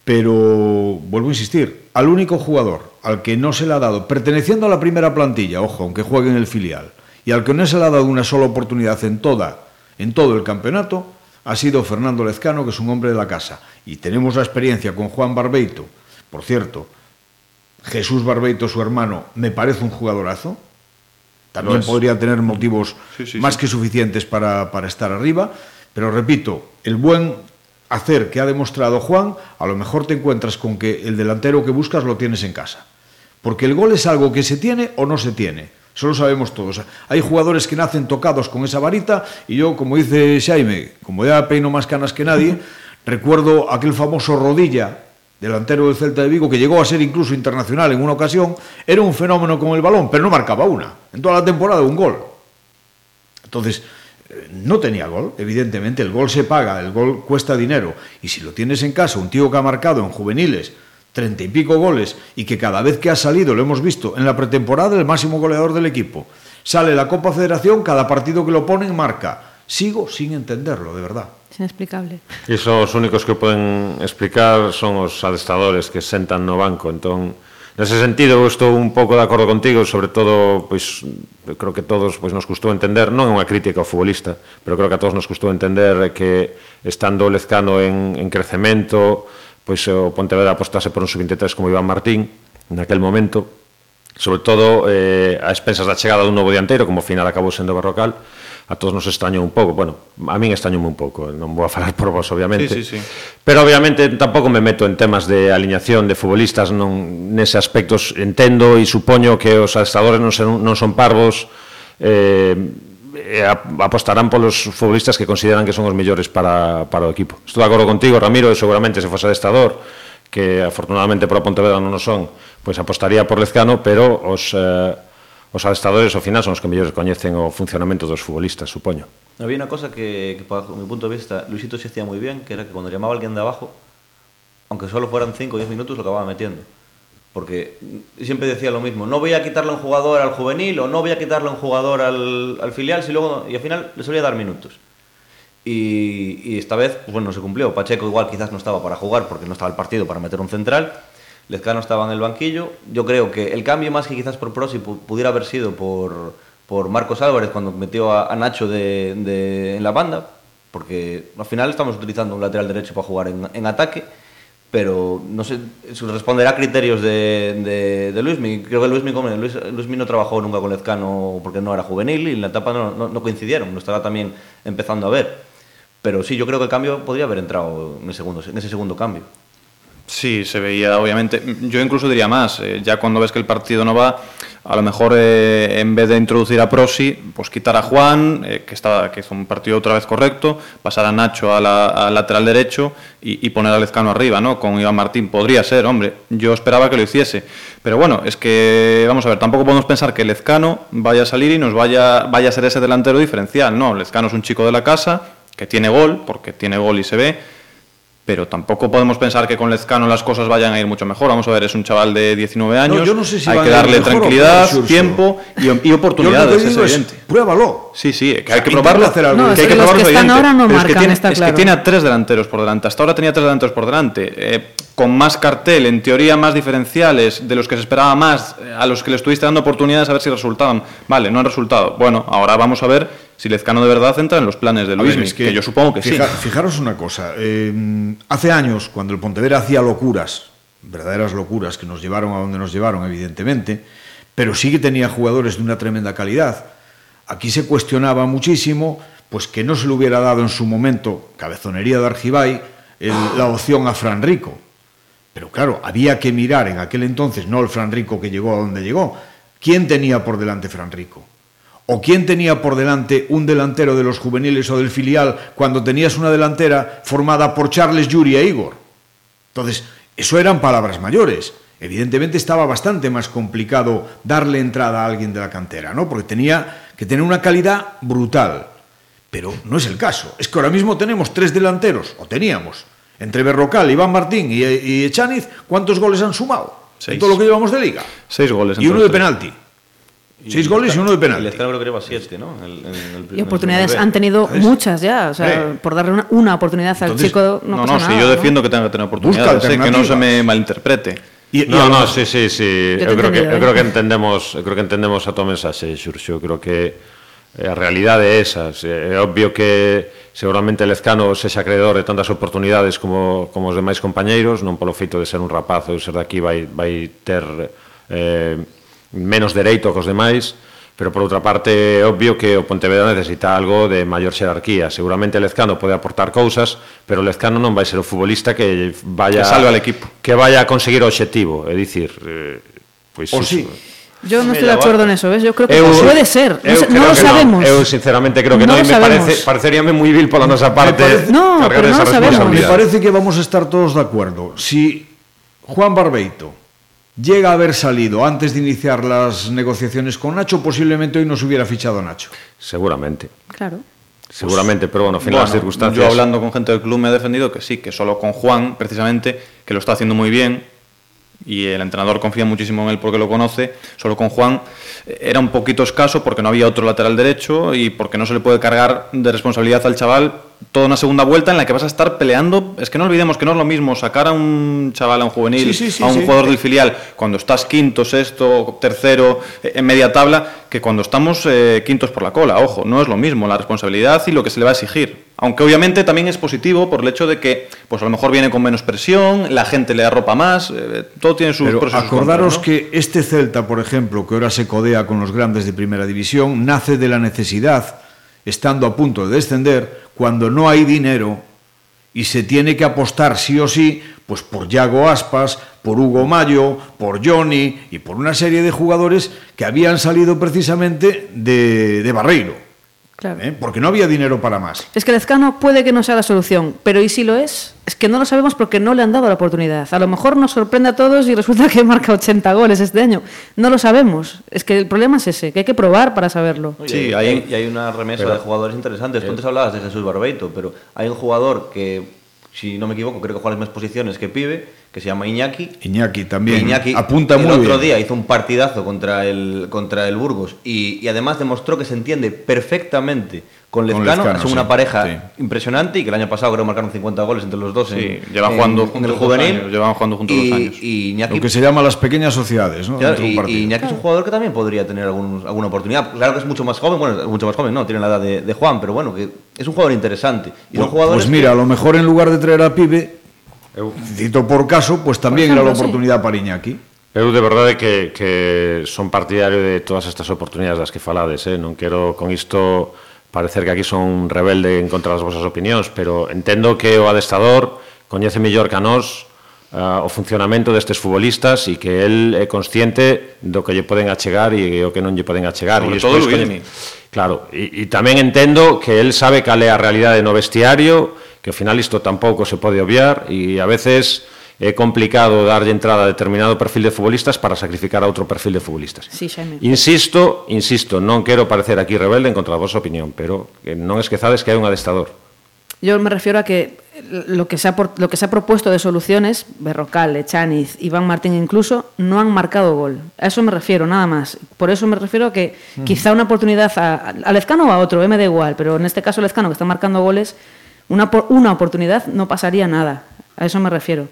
Pero vuelvo a insistir, al único jugador al que no se le ha dado, perteneciendo a la primera plantilla, ojo, aunque juegue en el filial, y al que no se le ha dado una sola oportunidad en toda, en todo el campeonato, ha sido Fernando Lezcano, que es un hombre de la casa. Y tenemos la experiencia con Juan Barbeito. Por cierto, Jesús Barbeito, su hermano, me parece un jugadorazo. También podría tener motivos Sí, sí, más sí. que suficientes para, para estar arriba. Pero repito, el buen hacer que ha demostrado Juan, a lo mejor te encuentras con que el delantero que buscas lo tienes en casa. Porque el gol es algo que se tiene o no se tiene. Eso lo sabemos todos. Hay jugadores que nacen tocados con esa varita y yo, como dice Jaime, como ya peino más canas que nadie, recuerdo aquel famoso Rodilla, delantero del Celta de Vigo, que llegó a ser incluso internacional en una ocasión, era un fenómeno con el balón, pero no marcaba una. En toda la temporada un gol. Entonces, eh, no tenía gol, evidentemente, el gol se paga, el gol cuesta dinero, y si lo tienes en casa, un tío que ha marcado en juveniles treinta y pico goles y que cada vez que ha salido, lo hemos visto en la pretemporada, el máximo goleador del equipo. Sale la Copa Federación, cada partido que lo ponen marca. Sigo sin entenderlo, de verdad. Es inexplicable. Iso os únicos que poden explicar son os adestadores que sentan no banco, entón Nese sentido, eu estou un pouco de acordo contigo, sobre todo, pois, creo que todos pois, nos custou entender, non é unha crítica ao futbolista, pero creo que a todos nos custou entender que estando o Lezcano en, en crecemento, pois eh, o Pontevedra apostase por un sub-23 como Iván Martín naquel momento, sobre todo eh, a expensas da chegada dun novo dianteiro, como ao final acabou sendo Barrocal, a todos nos extrañou un pouco, bueno, a min extrañoume un pouco, non vou a falar por vos obviamente. Sí, sí, sí. Pero obviamente tampouco me meto en temas de alineación de futbolistas, non nese aspectos entendo e supoño que os adestradores non son, non son parvos, eh, e apostarán polos futbolistas que consideran que son os mellores para, para o equipo. Estou de acordo contigo, Ramiro, e seguramente se fose adestrador, que afortunadamente para Pontevedra non o son, pois apostaría por Lezcano, pero os eh, os adestradores ao final son os que mellores coñecen o funcionamento dos futbolistas, supoño. Había unha cosa que, que para mi punto de vista, Luisito se hacía moi bien, que era que cuando llamaba alguén de abajo, aunque solo fueran 5 o 10 minutos, lo acababa metiendo. Porque siempre decía lo mismo, no voy a quitarle un jugador al juvenil o no voy a quitarle un jugador al, al filial, si luego, y al final le solía dar minutos. Y, esta vez, pues bueno, se cumplió. Pacheco igual quizás no estaba para jugar porque no estaba el partido para meter un central, Lezcano estaba en el banquillo. Yo creo que el cambio más que quizás por Prosi pudiera haber sido por, por Marcos Álvarez cuando metió a, a Nacho de, en la banda, porque al final estamos utilizando un lateral derecho para jugar en ataque, pero no sé, responderá a criterios de, de, de Luismi. Creo que Luismi, como, Luis, Luismi no trabajó nunca con Lezcano porque no era juvenil y en la etapa no, no, coincidieron, lo estará también empezando a ver. Pero sí, yo creo que el cambio podría haber entrado en, en ese segundo cambio. Sí, se veía, obviamente. Yo incluso diría más, eh, ya cuando ves que el partido no va, a lo mejor eh, en vez de introducir a Prosi, pues quitar a Juan, eh, que, estaba, que hizo un partido otra vez correcto, pasar a Nacho al a lateral derecho y, y, poner a Lezcano arriba, ¿no? Con Iván Martín. Podría ser, hombre, yo esperaba que lo hiciese. Pero bueno, es que, vamos a ver, tampoco podemos pensar que Lezcano vaya a salir y nos vaya, vaya a ser ese delantero diferencial, ¿no? Lezcano es un chico de la casa, que tiene gol, porque tiene gol y se ve pero tampoco podemos pensar que con Lezcano las cosas vayan a ir mucho mejor. Vamos a ver, es un chaval de 19 años, no, yo no sé si hay que darle tranquilidad, tiempo y, y oportunidades, es evidente. Es, pruébalo. Sí, sí, que hay que probarlo. Hacer algo. No, que hay que probarlo, que están ahora no marcan, es que, tiene, está es claro. que tiene a tres delanteros por delante. Hasta ahora tenía tres delanteros por delante. Eh, con más cartel, en teoría más diferenciales, de los que se esperaba más, eh, a los que le estuviste dando oportunidades a ver si resultaban. Vale, no han resultado. Bueno, ahora vamos a ver si Lezcano de verdad entra en los planes de Luis, es que, que, yo supongo que fija, sí. Fijaros una cosa, eh, hace años, cuando el Pontevedra hacía locuras, verdaderas locuras que nos llevaron a donde nos llevaron, evidentemente, pero sí que tenía jugadores de una tremenda calidad. Aquí se cuestionaba muchísimo pues que no se le hubiera dado en su momento, cabezonería de Argibay, el, la opción a Fran Rico. Pero claro, había que mirar en aquel entonces, no el Fran Rico que llegó a donde llegó, ¿quién tenía por delante Fran Rico? ¿O quién tenía por delante un delantero de los juveniles o del filial cuando tenías una delantera formada por Charles, Yuri e Igor? Entonces, eso eran palabras mayores. Evidentemente estaba bastante más complicado darle entrada a alguien de la cantera, ¿no? Porque tenía que tener una calidad brutal. Pero no es el caso. Es que ahora mismo tenemos tres delanteros, o teníamos, entre Berrocal, Iván Martín y, y Echaniz, ¿cuántos goles han sumado? Seis. En todo lo que llevamos de liga. Seis goles. Y uno de penalti. Seis goles y uno de penalti. El Estrella creo que 7, ¿no? El, el, el, y oportunidades han tenido ¿Sabes? muchas ya. O sea, ¿Eh? por darle una, una oportunidad Entonces, al chico no, no, pasa no nada, si yo defiendo ¿no? que tenga que tener oportunidades, sé, que no se me malinterprete. Y, no, y no, sí, sí, sí. Yo, yo creo, que, ¿eh? yo creo que entendemos, eu creo que entendemos a tua mensaxe, Xurxo. Creo que a realidade é esa. É obvio que seguramente Lezcano sexa acreedor de tantas oportunidades como, como os demais compañeiros, non polo feito de ser un rapaz ou ser daqui vai, vai ter eh, menos dereito que os demais, pero por outra parte é obvio que o Pontevedra necesita algo de maior xerarquía. Seguramente Lezcano pode aportar cousas, pero Lezcano non vai ser o futbolista que vaya que salve al equipo, que vaya a conseguir o obxectivo, é dicir, eh, pois pues, sí. Yo no estoy de acuerdo en eso, ¿ves? Yo creo que eu, puede ser, eu no, no lo sabemos. No. Eu sinceramente creo que no, no y me parece, pareceríame muy vil por la nosa parte parece, no, cargar pero esa no. Sabemos. Me parece que vamos a estar todos de acuerdo. Si Juan Barbeito llega a haber salido antes de iniciar las negociaciones con Nacho, posiblemente hoy nos hubiera fichado Nacho. Seguramente. Claro. Seguramente, pero bueno, en fin, Bueno, las circunstancias. Yo hablando con gente del club me he defendido que sí, que solo con Juan, precisamente, que lo está haciendo muy bien y el entrenador confía muchísimo en él porque lo conoce, solo con Juan eh, era un poquito escaso porque no había otro lateral derecho y porque no se le puede cargar de responsabilidad al chaval toda una segunda vuelta en la que vas a estar peleando. Es que no olvidemos que no es lo mismo sacar a un chaval, a un juvenil, Sí, sí, sí, a un sí. jugador del filial, cuando estás quinto, sexto, tercero, eh, en media tabla, que cuando estamos eh, quintos por la cola. Ojo, no es lo mismo la responsabilidad y lo que se le va a exigir. Aunque obviamente también es positivo por el hecho de que, pues a lo mejor viene con menos presión, la gente le arropa más, eh, todo tiene sus Pero pros acordaros contras, ¿no? que este Celta, por ejemplo, que ahora se codea con los grandes de primera división, nace de la necesidad, estando a punto de descender, cuando no hay dinero y se tiene que apostar sí o sí, pues por Yago Aspas, por Hugo Mayo, por Johnny y por una serie de jugadores que habían salido precisamente de, de Barreiro, Claro. ¿eh? porque no había dinero para más. Es que Lezcano puede que no sea la solución, pero ¿y si lo es? Es que no lo sabemos porque no le han dado la oportunidad. A lo mejor nos sorprende a todos y resulta que marca 80 goles este año. No lo sabemos. Es que el problema es ese, que hay que probar para saberlo. Sí, y hay- hay, y hay una remesa pero- de jugadores interesantes. Tú antes hablabas de Jesús Barbeito, pero hay un jugador que, si no me equivoco, creo que juega las mismas posiciones que Pibe, que se llama Iñaki. Iñaki también Iñaki apunta el muy otro bien. día hizo un partidazo contra el, contra el Burgos y, y además demostró que se entiende perfectamente con Con Lezcano. Lezcano, Son sí, una pareja sí. impresionante y que el año pasado creo que marcaron 50 goles entre los dos. Sí, en, llevan jugando en juntos el juvenil. años, llevan jugando juntos y, dos años. y Iñaki Lo que se llama las pequeñas sociedades, ¿no? Claro, y, y Iñaki es un jugador que también podría tener algún- alguna oportunidad. Claro que es mucho más joven, bueno, es mucho más joven, no, tiene la edad de, de Juan, pero bueno, que es un jugador interesante. Y son Pues- jugadores pues mira, que- a lo mejor en lugar de traer a Pibe, Eu... Dito por caso, pues también por era a oportunidade sí. para Iñaki. Eu de verdade que, que son partidario de todas estas oportunidades das que falades, eh? non quero con isto parecer que aquí son un rebelde en contra das vosas opinións, pero entendo que o adestador coñece mellor que a nós uh, o funcionamento destes futbolistas e que el é consciente do que lle poden achegar e o que non lle poden achegar. Sobre e todo Luis. Coñe... Claro, e, e tamén entendo que el sabe cal é a realidade no vestiario, que ao final isto tampouco se pode obviar e a veces é complicado darlle entrada a determinado perfil de futbolistas para sacrificar a outro perfil de futbolistas. Sí, Xaime. Insisto, insisto, non quero parecer aquí rebelde en contra da vosa opinión, pero non esquezades que hai un adestador. Yo me refiero a que lo que se ha, lo que se ha propuesto de soluciones, Berrocal, Echaniz, Iván Martín incluso, no han marcado gol. A eso me refiero, nada más. Por eso me refiero a que quizá una oportunidad a, a Lezcano o a otro, eh, me da igual, pero en este caso Lezcano, que está marcando goles, una, una oportunidad no pasaría nada. A eso me refiero.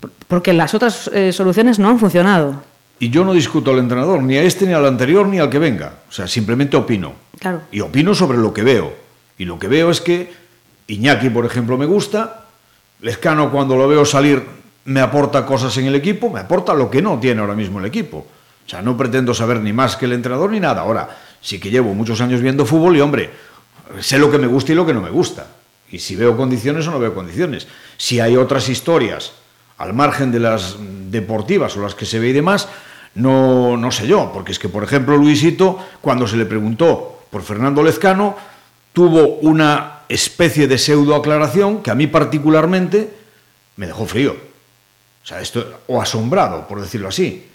Por- Porque las otras eh, soluciones no han funcionado. Y yo no discuto al entrenador, ni a este, ni al anterior, ni al que venga. O sea, simplemente opino. Claro. Y opino sobre lo que veo. Y lo que veo es que Iñaki, por ejemplo, me gusta. Lezcano, cuando lo veo salir, me aporta cosas en el equipo, me aporta lo que no tiene ahora mismo el equipo. O sea, no pretendo saber ni más que el entrenador ni nada. Ahora, sí que llevo muchos años viendo fútbol y, hombre, sé lo que me gusta y lo que no me gusta. Y si veo condiciones o no veo condiciones. Si hay otras historias al margen de las deportivas o las que se ve y demás, no, no sé yo. Porque es que, por ejemplo, Luisito, cuando se le preguntó por Fernando Lezcano, tuvo una especie de pseudo aclaración que a mí particularmente me dejó frío. O sea, esto, o asombrado, por decirlo así.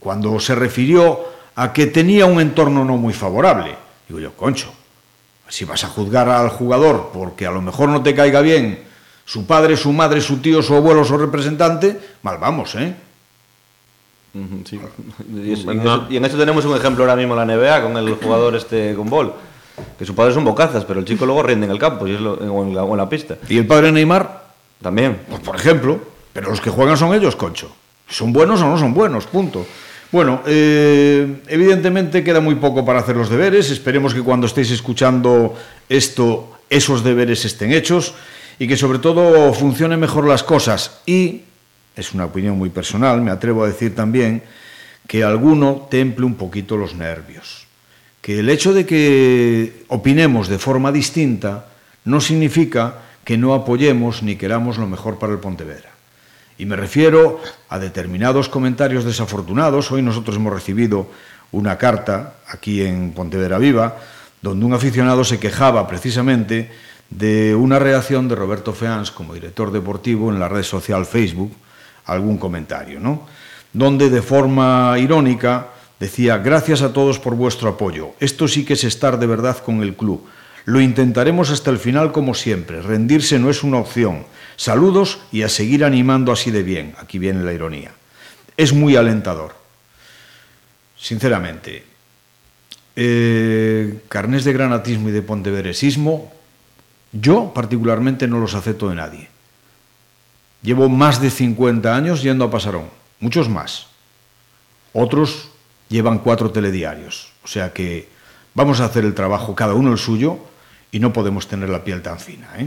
Cuando se refirió a que tenía un entorno no muy favorable. Digo yo, concho, si vas a juzgar al jugador porque a lo mejor no te caiga bien su padre, su madre, su tío, su abuelo, su representante, mal vamos, ¿eh? Sí. Y, es- y en No. eso, y en eso tenemos un ejemplo ahora mismo en la NBA con el jugador este con Ball. Que su padre son bocazas, pero el chico luego rinde en el campo y es lo- o, en la, o en la pista. Y el padre Neymar, También. Pues por ejemplo, pero los que juegan son ellos, concho. ¿Son buenos o no son buenos? Punto. Bueno, eh, evidentemente queda muy poco para hacer los deberes. Esperemos que cuando estéis escuchando esto, esos deberes estén hechos y que sobre todo funcionen mejor las cosas. Y, es una opinión muy personal, me atrevo a decir también, que alguno temple un poquito los nervios. que el hecho de que opinemos de forma distinta no significa que no apoyemos ni queramos lo mejor para el Pontevedra. Y me refiero a determinados comentarios desafortunados. Hoy nosotros hemos recibido una carta aquí en Pontevedra Viva, donde un aficionado se quejaba precisamente de una reacción de Roberto Feans como director deportivo en la red social Facebook, algún comentario, ¿no? Donde de forma irónica decía, gracias a todos por vuestro apoyo. Esto sí que es estar de verdad con el club. Lo intentaremos hasta el final como siempre. Rendirse no es una opción. Saludos y a seguir animando así de bien. Aquí viene la ironía. Es muy alentador. Sinceramente, eh, carnes de granatismo y de ponteveresismo, yo particularmente no los acepto de nadie. Llevo más de 50 años yendo a Pasarón, muchos más. Otros llevan cuatro telediarios. O sea que vamos a hacer el trabajo cada uno el suyo y no podemos tener la piel tan fina. ¿eh?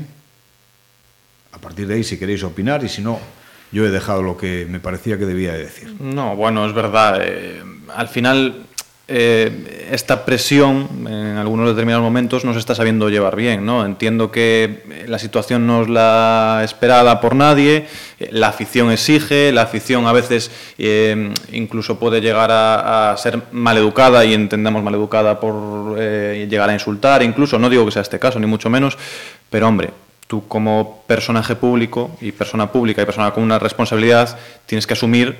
A partir de ahí, si queréis opinar, y si no, yo he dejado lo que me parecía que debía decir. No, bueno, es verdad. Eh, al final eh, esta presión en algunos determinados momentos no se está sabiendo llevar bien. ¿no? Entiendo que la situación no es la esperada por nadie, la afición exige, la afición a veces eh, incluso puede llegar a, ser maleducada y entendemos maleducada por eh, llegar a insultar, incluso, no digo que sea este caso, ni mucho menos, pero hombre, tú como personaje público y persona pública y persona con una responsabilidad tienes que asumir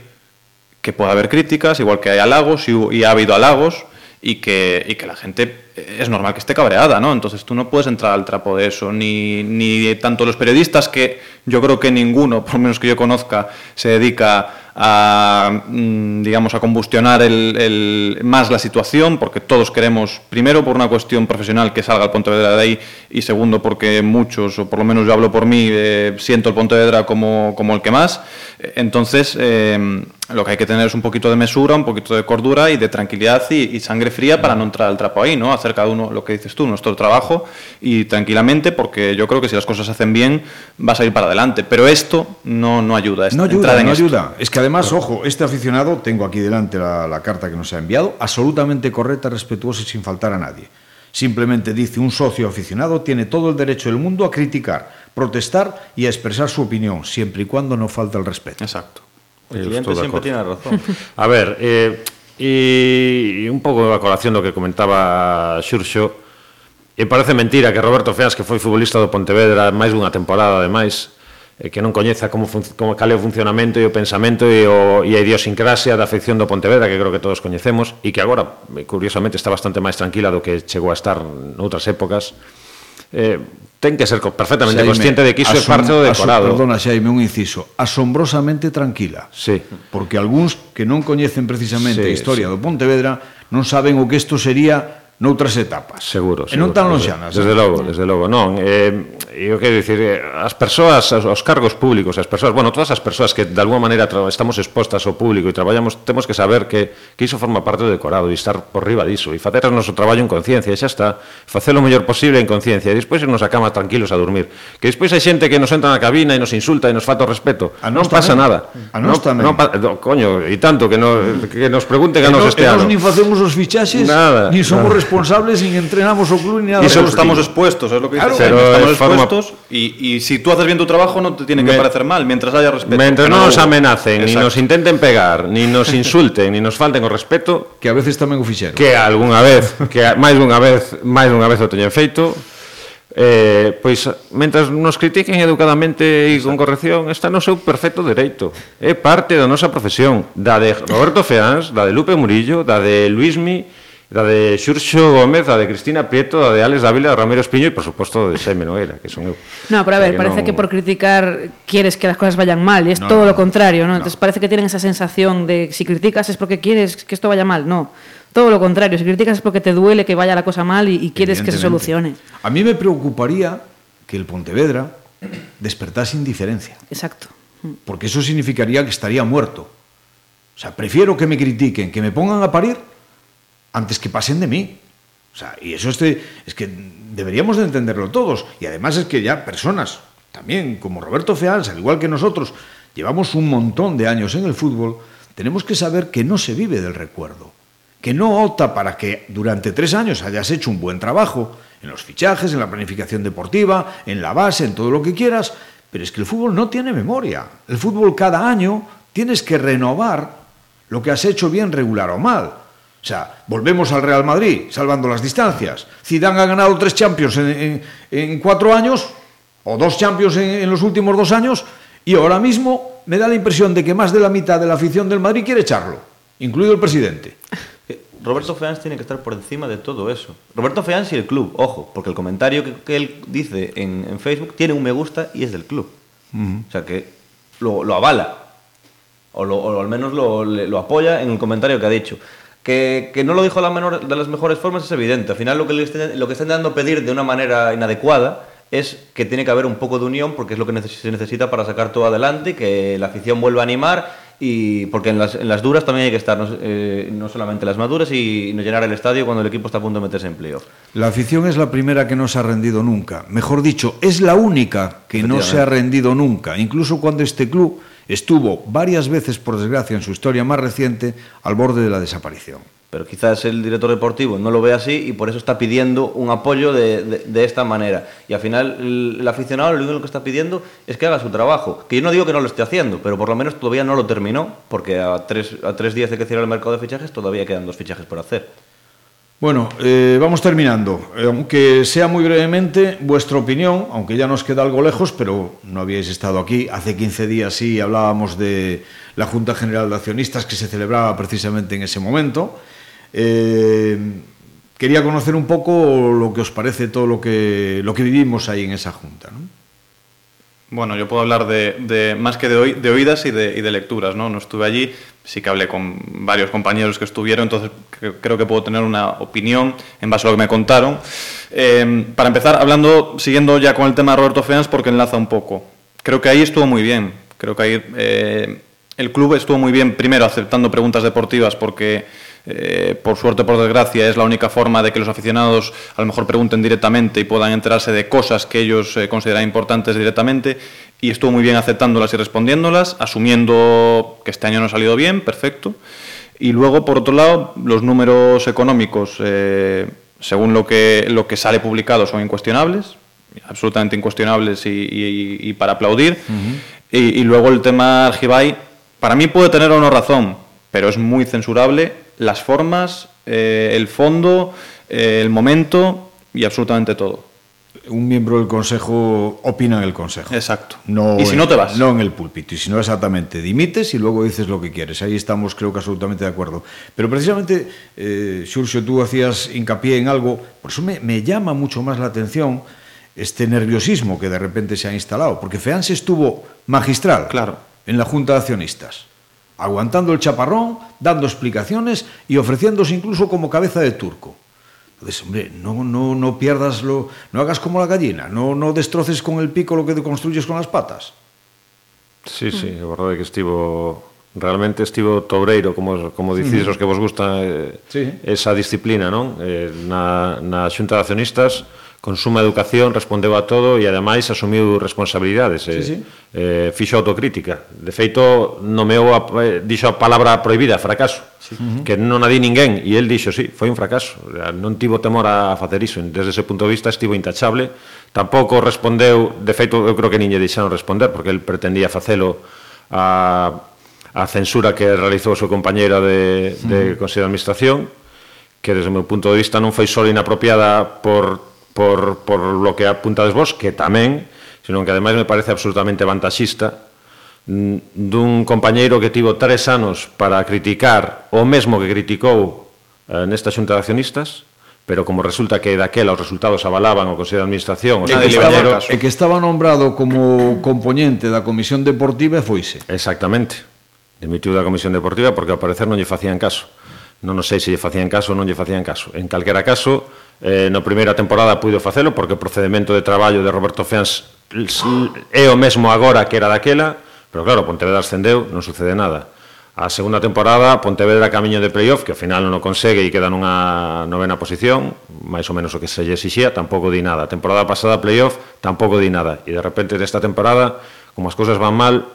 que puede haber críticas, igual que hay halagos y, y ha habido halagos, y que, y que, la gente es normal que esté cabreada, ¿no? Entonces tú no puedes entrar al trapo de eso, ni, ni tanto los periodistas, que yo creo que ninguno, por lo menos que yo conozca, se dedica a, mm, digamos, a combustionar el, el, más la situación, porque todos queremos, primero por una cuestión profesional, que salga el Pontevedra de ahí, y segundo porque muchos, o por lo menos yo hablo por mí, eh, siento el Pontevedra como, como el que más. Entonces, eh, lo que hay que tener es un poquito de mesura, un poquito de cordura y de tranquilidad y, y sangre fría para no entrar al trapo ahí, ¿no? Hacer cada uno lo que dices tú, nuestro trabajo y tranquilamente, porque yo creo que si las cosas se hacen bien, vas a ir para adelante. Pero esto no, no ayuda. No ayuda, no ayuda. Es que además, ojo, este aficionado, tengo aquí delante la, la carta que nos ha enviado, absolutamente correcta, respetuosa y sin faltar a nadie. Simplemente dice un socio aficionado tiene todo el derecho del mundo a criticar, protestar y a expresar su opinión, siempre y cuando no falta el respeto. Exacto. O cliente sempre tiene razón. A ver, eh, e un pouco a colación do que comentaba Xurxo, e parece mentira que Roberto Feas, que foi futbolista do Pontevedra máis dunha temporada, ademais, e que non coñeza como, como cale o funcionamento e o pensamento e, o, e a idiosincrasia da afección do Pontevedra, que creo que todos coñecemos, e que agora, eh, curiosamente, está bastante máis tranquila do que chegou a estar noutras épocas, eh, ten que ser perfectamente Xaime, consciente de que iso é parte do decorado. Perdona, Xaime, un inciso. Asombrosamente tranquila. Sí. Porque algúns que non coñecen precisamente sí, a historia sí. do Pontevedra non saben o que isto sería noutras etapas. Seguro, seguro. E non tan lonxanas. Desde eh? logo, desde logo, non. Eh, eu quero dicir, eh, as persoas, os cargos públicos, as persoas, bueno, todas as persoas que de alguma maneira estamos expostas ao público e traballamos, temos que saber que, que iso forma parte do decorado e estar por riba diso e facer o noso traballo en conciencia e xa está, facelo o mellor posible en conciencia e despois irnos a cama tranquilos a dormir. Que despois hai xente que nos entra na cabina e nos insulta e nos falta o respeto. A non pasa nada. A non, tamén. Non, coño, e tanto que, no, que nos pregunten a nos este ano. E nos ni facemos os fichaxes, nada, ni somos nada. responsables sin entrenamos o club ni nada. Y eso estamos expuestos, es lo que dices. Claro, estamos expuestos y, y, si tú haces bien tu trabajo no te tiene que me, parecer mal, mientras haya respeto. Mientras no, no nos amenacen, Exacto. ni nos intenten pegar, ni nos insulten, ni nos falten o respeto. Que a veces tamén o fixeron. Que algunha vez, que máis dunha vez, máis dunha vez o teñen feito. Eh, pois, mentras nos critiquen educadamente e con corrección, está no seu perfecto dereito. É parte da nosa profesión, da de Roberto Feans, da de Lupe Murillo, da de Luismi, da de Xurxo Gómez, a de Cristina Prieto, a de Alex Dávila, Ramiro Espiño e, por suposto, de Xaime Nogueira, que son eu. No, pero a ver, parece non... que por criticar quieres que las cosas vayan mal, y es no, todo no, lo contrario, ¿no? no? Entonces parece que tienen esa sensación de si criticas es porque quieres que esto vaya mal, no. Todo lo contrario, si criticas es porque te duele que vaya la cosa mal y, y quieres que se solucione. A mí me preocuparía que el Pontevedra despertase indiferencia. Exacto. Porque eso significaría que estaría muerto. O sea, prefiero que me critiquen, que me pongan a parir, antes que pasen de mí. O sea, y eso este, es que deberíamos de entenderlo todos. Y además es que ya personas, también como Roberto Feals, al igual que nosotros, llevamos un montón de años en el fútbol, tenemos que saber que no se vive del recuerdo. que no opta para que durante tres años hayas hecho un buen trabajo en los fichajes, en la planificación deportiva, en la base, en todo lo que quieras, pero es que el fútbol no tiene memoria. El fútbol cada año tienes que renovar lo que has hecho bien, regular o mal. O sea, volvemos al Real Madrid, salvando las distancias. Zidane ha ganado tres Champions en, en, en cuatro años, o dos Champions en, en, los últimos dos años, y ahora mismo me da la impresión de que más de la mitad de la afición del Madrid quiere echarlo, incluido el presidente. Roberto Feans tiene que estar por encima de todo eso. Roberto Feans y el club, ojo, porque el comentario que, que él dice en, Facebook tiene un me gusta y es del club. Uh -huh. O sea que lo, lo avala, o, lo, o, al menos lo, lo, apoya en el comentario que ha dicho. Que, que no lo dijo de, la menor, de, las mejores formas es evidente. Al final lo que, le estén, lo que están dando a pedir de una manera inadecuada es que tiene que haber un poco de unión porque es lo que se necesita para sacar todo adelante, que la afición vuelva a animar y porque en las, en las duras también hay que estar, no, eh, no, solamente las maduras y no llenar el estadio cuando el equipo está a punto de meterse en playoff. La afición es la primera que no se ha rendido nunca. Mejor dicho, es la única que no se ha rendido nunca, incluso cuando este club estuvo varias veces, por desgracia, en su historia más reciente, al borde de la desaparición. Pero quizás el director deportivo no lo ve así y por eso está pidiendo un apoyo de, de, esta manera. Y al final el, el, aficionado lo único que está pidiendo es que haga su trabajo. Que yo no digo que no lo esté haciendo, pero por lo menos todavía no lo terminó, porque a tres, a tres días de que cierre el mercado de fichajes todavía quedan dos fichajes por hacer. Bueno, eh, vamos terminando. Aunque sea muy brevemente, vuestra opinión, aunque ya nos queda algo lejos, pero no habíais estado aquí. Hace 15 días sí hablábamos de la Junta General de Accionistas que se celebraba precisamente en ese momento. Eh, quería conocer un poco lo que os parece todo lo que, lo que vivimos ahí en esa junta. Bueno, yo puedo hablar de, más que de, oí, de oídas y de, y de, lecturas, ¿no? No estuve allí, sí que hablé con varios compañeros que estuvieron, entonces creo que puedo tener una opinión en base a lo que me contaron. Eh, para empezar, hablando, siguiendo ya con el tema de Roberto Feans, porque enlaza un poco. Creo que ahí estuvo muy bien. Creo que ahí eh, el club estuvo muy bien, primero aceptando preguntas deportivas, porque eh, por suerte, por desgracia, es la única forma de que los aficionados a lo mejor pregunten directamente y puedan enterarse de cosas que ellos eh, consideran importantes directamente. Y estuvo muy bien aceptándolas y respondiéndolas, asumiendo que este año no ha salido bien, perfecto. Y luego, por otro lado, los números económicos, eh, según lo que, lo que sale publicado, son incuestionables, absolutamente incuestionables y, y, y para aplaudir. Uh -huh. y, y, luego el tema Argibay, para mí puede tener una razón, pero es muy censurable las formas, eh, el fondo, eh, el momento y absolutamente todo. Un miembro del Consejo opina en el Consejo. Exacto. No y si en, no te vas. No en el púlpito. Y si no, exactamente. Dimites y luego dices lo que quieres. Ahí estamos, creo que absolutamente de acuerdo. Pero precisamente, eh, Xurxo, tú hacías hincapié en algo. Por eso me, me llama mucho más la atención este nerviosismo que de repente se ha instalado. Porque FEANS estuvo magistral claro. en la Junta de Accionistas, aguantando el chaparrón, dando explicaciones y ofreciéndose incluso como cabeza de turco. Entonces, hombre, no, no, no pierdas lo. No hagas como la gallina, no, no destroces con el pico lo que construyes con las patas. Sí, sí, mm. a verdade que estivo realmente estivo tobreiro, como, como dicís, mm. os que vos gusta eh, sí. esa disciplina, non? Eh, na, na xunta de accionistas, con suma educación, respondeu a todo e ademais asumiu responsabilidades, eh, sí, eh, sí. eh fixo autocrítica. De feito, nomeou a, eh, dixo a palabra prohibida, fracaso, sí. Uh -huh. que non a di ninguén e el dixo, sí, foi un fracaso. Non tivo temor a facer iso, desde ese punto de vista estivo intachable. Tampouco respondeu, de feito, eu creo que nin lle deixaron responder porque el pretendía facelo a a censura que realizou o seu compañeiro de, de uh -huh. Consello de Administración que desde o meu punto de vista non foi só inapropiada por por, por lo que apuntades vos, que tamén, senón que ademais me parece absolutamente vantaxista, dun compañeiro que tivo tres anos para criticar o mesmo que criticou eh, nesta xunta de accionistas, pero como resulta que daquela os resultados avalaban o Consello de Administración, o e que, estaba, e que estaba nombrado como componente da Comisión Deportiva e foise. Exactamente. Demitiu da Comisión Deportiva porque ao parecer non lle facían caso. Non, non sei se lle facían caso ou non lle facían caso. En calquera caso, eh, na primeira temporada puido facelo porque o procedimento de traballo de Roberto Feans é o mesmo agora que era daquela, pero claro, Pontevedra ascendeu, non sucede nada. A segunda temporada, Pontevedra camiño de playoff, que ao final non o consegue e queda nunha novena posición, máis ou menos o que se lle exixía, tampouco di nada. A temporada pasada, playoff, tampouco di nada. E de repente, nesta temporada, como as cousas van mal,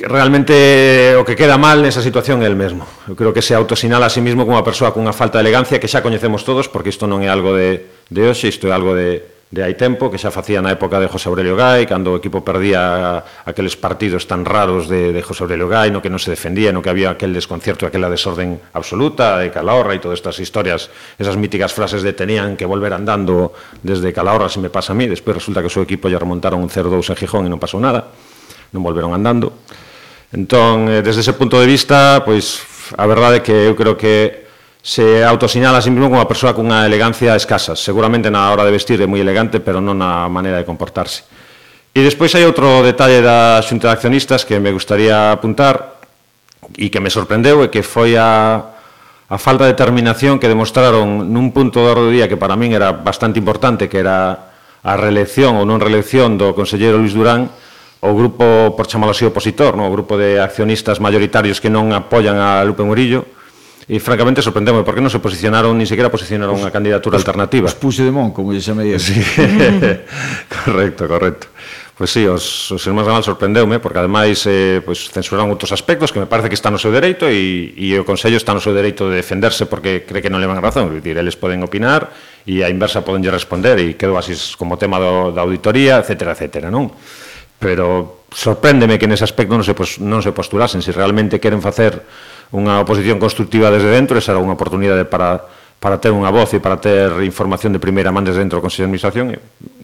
realmente o que queda mal nesa situación é el mesmo. Eu creo que se autosinala a sí mismo como a persoa cunha falta de elegancia que xa coñecemos todos, porque isto non é algo de, de hoxe, isto é algo de, de hai tempo, que xa facía na época de José Aurelio Gai, cando o equipo perdía aqueles partidos tan raros de, de José Aurelio Gai, no que non se defendía, no que había aquel desconcierto, aquela desorden absoluta de Calahorra e todas estas historias, esas míticas frases de tenían que volver andando desde Calahorra, se me pasa a mí, despois resulta que o seu equipo lle remontaron un 0-2 en Gijón e non pasou nada, non volveron andando. Entón, eh, desde ese punto de vista, pois a verdade é que eu creo que se autosinala a sí mesmo como unha persoa cunha elegancia escasa. Seguramente na hora de vestir é moi elegante, pero non na maneira de comportarse. E despois hai outro detalle da xunta de accionistas que me gustaría apuntar e que me sorprendeu e que foi a, a falta de determinación que demostraron nun punto do día que para min era bastante importante, que era a reelección ou non reelección do conselleiro Luis Durán, o grupo, por chamalo así, opositor, no? o grupo de accionistas mayoritarios que non apoian a Lupe Murillo, e francamente sorprendeme porque non se posicionaron, ni sequera posicionaron unha candidatura os, alternativa. Os puxe de mon, como lle chamei eu. Sí. correcto, correcto. Pois pues sí, os, os irmáns Gamal sorprendeume porque ademais eh, pois pues, censuraron outros aspectos que me parece que está no seu dereito e, e o Consello está no seu dereito de defenderse porque cree que non levan razón, é dicir, eles poden opinar e a inversa podenlle responder e quedou así como tema do, da auditoría, etcétera, etcétera, non? Pero sorpréndeme que nese aspecto non se, pos, non se postulasen. Se realmente queren facer unha oposición constructiva desde dentro, esa era unha oportunidade para, para ter unha voz e para ter información de primeira man desde dentro do Consello de Administración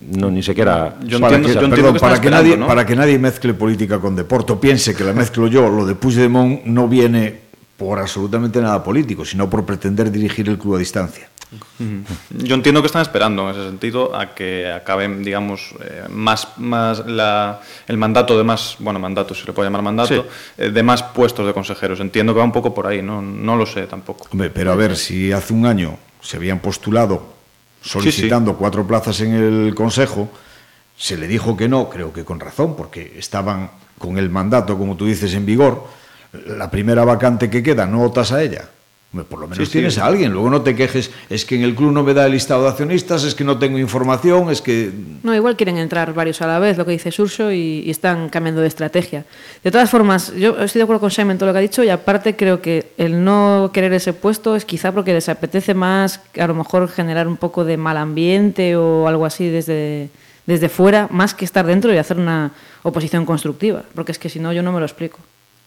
non ni sequera yo entiendo, que, yo entiendo perdón, que para que nadie ¿no? para que nadie mezcle política con deporte piense que la mezclo yo lo de Puigdemont no viene por absolutamente nada político sino por pretender dirigir el club a distancia Yo entiendo que están esperando en ese sentido a que acaben, digamos, eh, más, más la, el mandato de más, bueno, mandato, se le puede llamar mandato, sí. eh, de más puestos de consejeros. Entiendo que va un poco por ahí, no, no lo sé tampoco. Hombre, pero a ver, si hace un año se habían postulado solicitando sí, sí. cuatro plazas en el Consejo, se le dijo que no, creo que con razón, porque estaban con el mandato, como tú dices, en vigor. La primera vacante que queda, no votas a ella por lo menos sí, tienes sí. a alguien. Luego no te quejes, es que en el club no me da el listado de accionistas, es que no tengo información, es que... No, igual quieren entrar varios a la vez, lo que dice Surso, y, y están cambiando de estrategia. De todas formas, yo estoy de acuerdo con Simon en todo lo que ha dicho, y aparte creo que el no querer ese puesto es quizá porque les apetece más, a lo mejor, generar un poco de mal ambiente o algo así desde, desde fuera, más que estar dentro y hacer una oposición constructiva, porque es que si no, yo no me lo explico.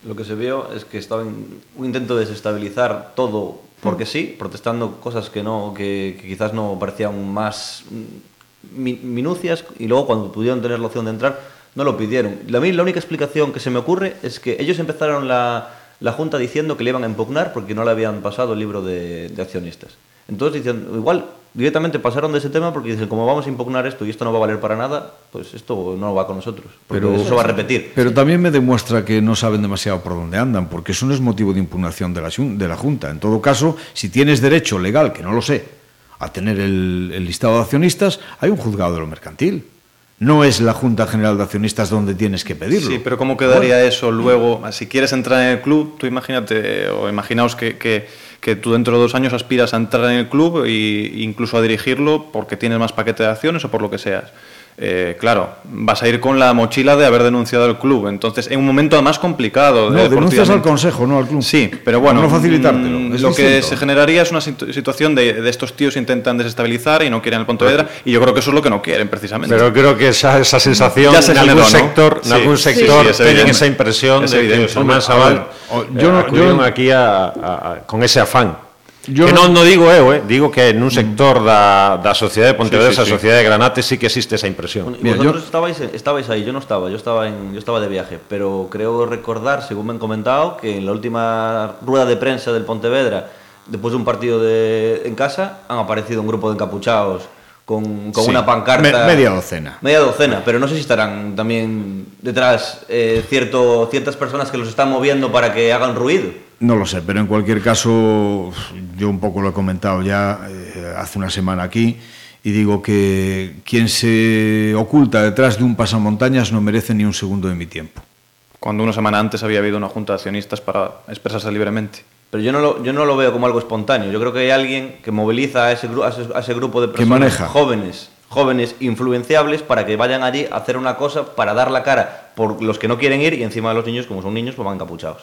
Lo que se vio es que estaba en un intento de desestabilizar todo porque sí, protestando cosas que no que, que quizás no parecían más mi, minucias y luego cuando pudieron tener la opción de entrar no lo pidieron. La, la única explicación que se me ocurre es que ellos empezaron la, la Junta diciendo que le iban a impugnar porque no le habían pasado el libro de, de accionistas. Entonces dicen, igual directamente pasaron de ese tema porque dicen, como vamos a impugnar esto y esto no va a valer para nada, pues esto no va con nosotros. Pero eso va a repetir. Pero también me demuestra que no saben demasiado por dónde andan, porque eso no es motivo de impugnación de la, de la Junta. En todo caso, si tienes derecho legal, que no lo sé, a tener el, el listado de accionistas, hay un juzgado de lo mercantil. No es la Junta General de Accionistas donde tienes que pedirlo. Sí, pero ¿cómo quedaría bueno. eso luego? Si quieres entrar en el club, tú imagínate, o imaginaos que, que, que, tú dentro de dos años aspiras a entrar en el club e incluso a dirigirlo porque tienes más paquete de acciones o por lo que seas. Eh, claro, vas a ir con la mochila de haber denunciado al club. Entonces, en un momento además complicado. No, denuncias al consejo, no al club. Sí, pero bueno. No facilitártelo. Mm, lo que se generaría es una situación de, de, estos tíos intentan desestabilizar y no quieren el Pontevedra. Y yo creo que eso es lo que no quieren, precisamente. Pero creo que esa, esa sensación ya se en generó, algún ¿no? sector, Sí. en algún sector sí, tienen esa impresión Es de que evidente. Germán Hombre, a Sabal ver, o- eh, yo no- yo- aquí a, a- a- con ese afán. Yo que no- non, no digo eu, eh, digo que nun sector da, da sociedade de Pontevedra, Sí, sí, esa sí. sociedade de Granate, sí que existe esa impresión. Y Mira, vosotros yo- estabais, estabais ahí, yo no estaba, yo estaba, en, yo estaba de viaje, pero creo recordar, según me han comentado, que en la última rueda de prensa del Pontevedra, después de un partido de, en casa, han aparecido un grupo de encapuchados con, con Sí, una pancarta. me- media docena. Media docena, pero no sé si estarán también detrás eh, cierto, ciertas personas que los están moviendo para que hagan ruido. No lo sé, pero en cualquier caso, yo un poco lo he comentado ya eh, hace una semana aquí y digo que quien se oculta detrás de un pasamontañas no merece ni un segundo de mi tiempo. Cuando una semana antes había habido una junta de accionistas para expresarse libremente. Pero yo no, lo, yo no lo veo como algo espontáneo. Yo creo que hay alguien que moviliza a ese, gru- a ese, a ese grupo de Que personas maneja. jóvenes, jóvenes influenciables para que vayan allí a hacer una cosa para dar la cara por los que no quieren ir y encima de los niños, como son niños, pues van encapuchados.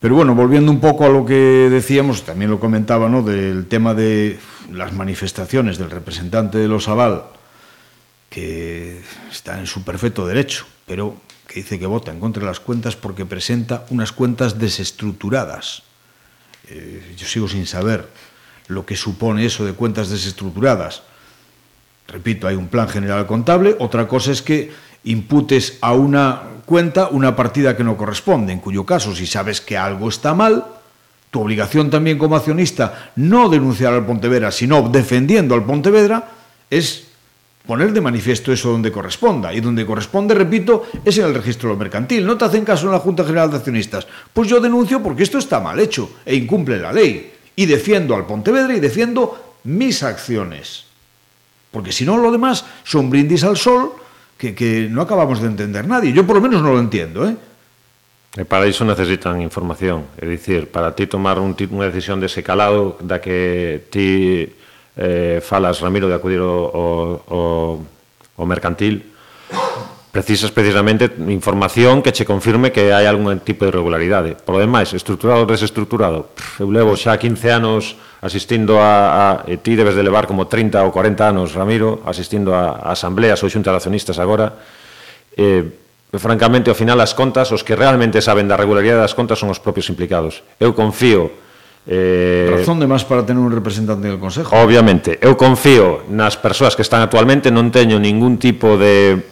Pero bueno, volviendo un poco a lo que decíamos, también lo comentaba, ¿no? Del tema de las manifestaciones del representante de los Aval, que está en su perfecto derecho, pero que dice que vota en contra de las cuentas porque presenta unas cuentas desestructuradas. Eh, yo sigo sin saber lo que supone eso de cuentas desestructuradas. Repito, hay un plan general contable, otra cosa es que imputes a una cuenta una partida que no corresponde, en cuyo caso, si sabes que algo está mal, tu obligación también como accionista, no denunciar al Pontevedra, sino defendiendo al Pontevedra, es poner de manifiesto eso donde corresponda. Y donde corresponde, repito, es en el registro mercantil. No te hacen caso en la Junta General de Accionistas. Pues yo denuncio porque esto está mal hecho e incumple la ley. Y defiendo al Pontevedra y defiendo mis acciones. Porque si no, lo demás son brindis al sol que, que no acabamos de entender nadie. Yo por lo menos no lo entiendo, ¿eh? E para iso necesitan información, é dicir, para ti tomar un, unha decisión dese calado da que ti eh, falas, Ramiro, de acudir ao, ao, ao mercantil, precisas precisamente información que che confirme que hai algún tipo de irregularidade. Por lo demais, estructurado ou desestructurado, eu levo xa 15 anos asistindo a, a e ti debes de levar como 30 ou 40 anos, Ramiro, asistindo a, a asambleas ou xunta de accionistas agora, eh, francamente, ao final as contas, os que realmente saben da regularidade das contas son os propios implicados. Eu confío Eh, Razón de máis para tener un representante do Consejo. Obviamente, eu confío nas persoas que están actualmente, non teño ningún tipo de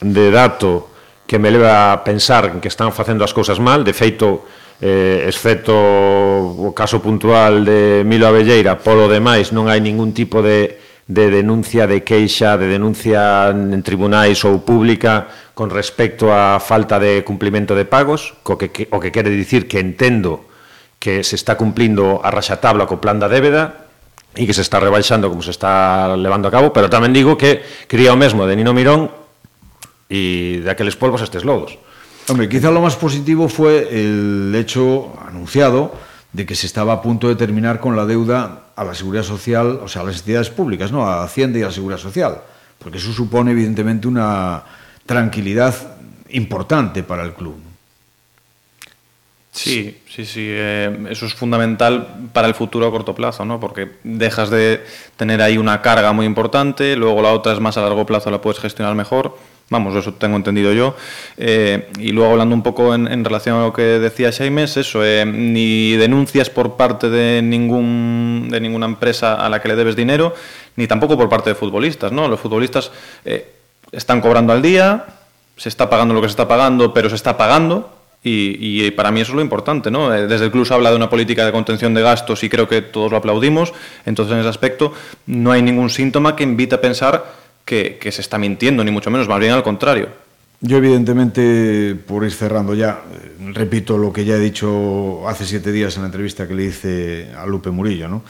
de dato que me leva a pensar que están facendo as cousas mal, de feito, eh, excepto o caso puntual de Milo Avelleira, polo demais non hai ningún tipo de, de denuncia de queixa, de denuncia en tribunais ou pública con respecto á falta de cumplimento de pagos, co que, o que quere dicir que entendo que se está cumplindo a raxatabla co plan da débeda e que se está rebaixando como se está levando a cabo, pero tamén digo que quería o mesmo de Nino Mirón e de aqueles polvos estes lodos. Hombre, quizá lo más positivo fue el hecho anunciado de que se estaba a punto de terminar con la deuda a la seguridad social, o sea, a las entidades públicas, ¿no? a Hacienda y a la seguridad social, porque eso supone evidentemente una tranquilidad importante para el club. Sí, sí, sí. Eh, eso es fundamental para el futuro a corto plazo, ¿no? Porque dejas de tener ahí una carga muy importante, luego la otra es más a largo plazo, la puedes gestionar mejor. Vamos, eso tengo entendido yo. Eh, y luego hablando un poco en, relación a lo que decía Shaimes, eso, eh, ni denuncias por parte de, ningún, de ninguna empresa a la que le debes dinero, ni tampoco por parte de futbolistas, ¿no? Los futbolistas están cobrando al día, se está pagando lo que se está pagando, pero se está pagando, y, para mí eso es lo importante, ¿no? Eh, desde el club se habla de una política de contención de gastos y creo que todos lo aplaudimos. Entonces, en ese aspecto, no hay ningún síntoma que invite a pensar que, se está mintiendo, ni mucho menos, más bien al contrario. Yo, evidentemente, por ir cerrando ya, eh, repito lo que ya he dicho hace siete días en la entrevista que le hice a Lupe Murillo, ¿no?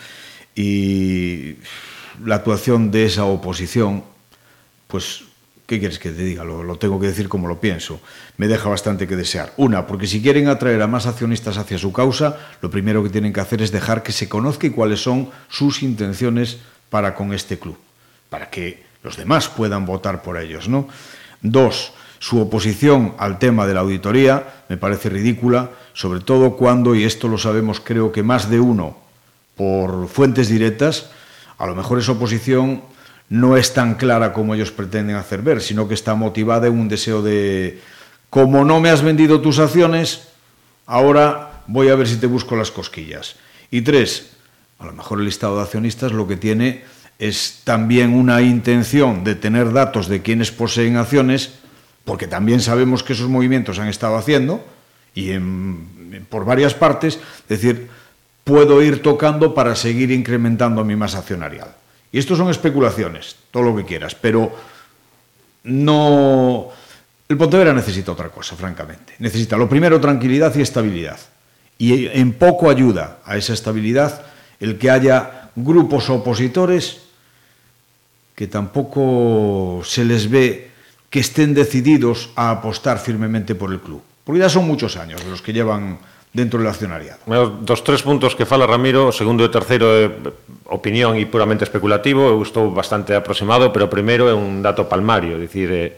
Y la actuación de esa oposición, pues ¿Qué quieres que te diga? Lo, tengo que decir como lo pienso. Me deja bastante que desear. Una, porque si quieren atraer a más accionistas hacia su causa, lo primero que tienen que hacer es dejar que se conozca y cuáles son sus intenciones para con este club, para que los demás puedan votar por ellos, ¿no? Dos, su oposición al tema de la auditoría me parece ridícula, sobre todo cuando, y esto lo sabemos creo que más de uno por fuentes directas, a lo mejor esa oposición no es tan clara como ellos pretenden hacer ver, sino que está motivada en un deseo de, como no me has vendido tus acciones, ahora voy a ver si te busco las cosquillas. Y tres, a lo mejor el listado de accionistas lo que tiene es también una intención de tener datos de quienes poseen acciones, porque también sabemos que esos movimientos han estado haciendo, y por varias partes, es decir, puedo ir tocando para seguir incrementando mi masa accionarial. Y esto son especulaciones, todo lo que quieras, pero no... El Pontevedra necesita otra cosa, francamente. Necesita, lo primero, tranquilidad y estabilidad. Y en poco ayuda a esa estabilidad el que haya grupos opositores que tampouco se les ve que estén decididos a apostar firmemente por el club. Porque ya son muchos años los que llevan dentro del accionariado. Dos tres puntos que fala Ramiro, segundo e terceiro é opinión e puramente especulativo, eu estou bastante aproximado, pero primeiro é un dato palmario, dicir, eh,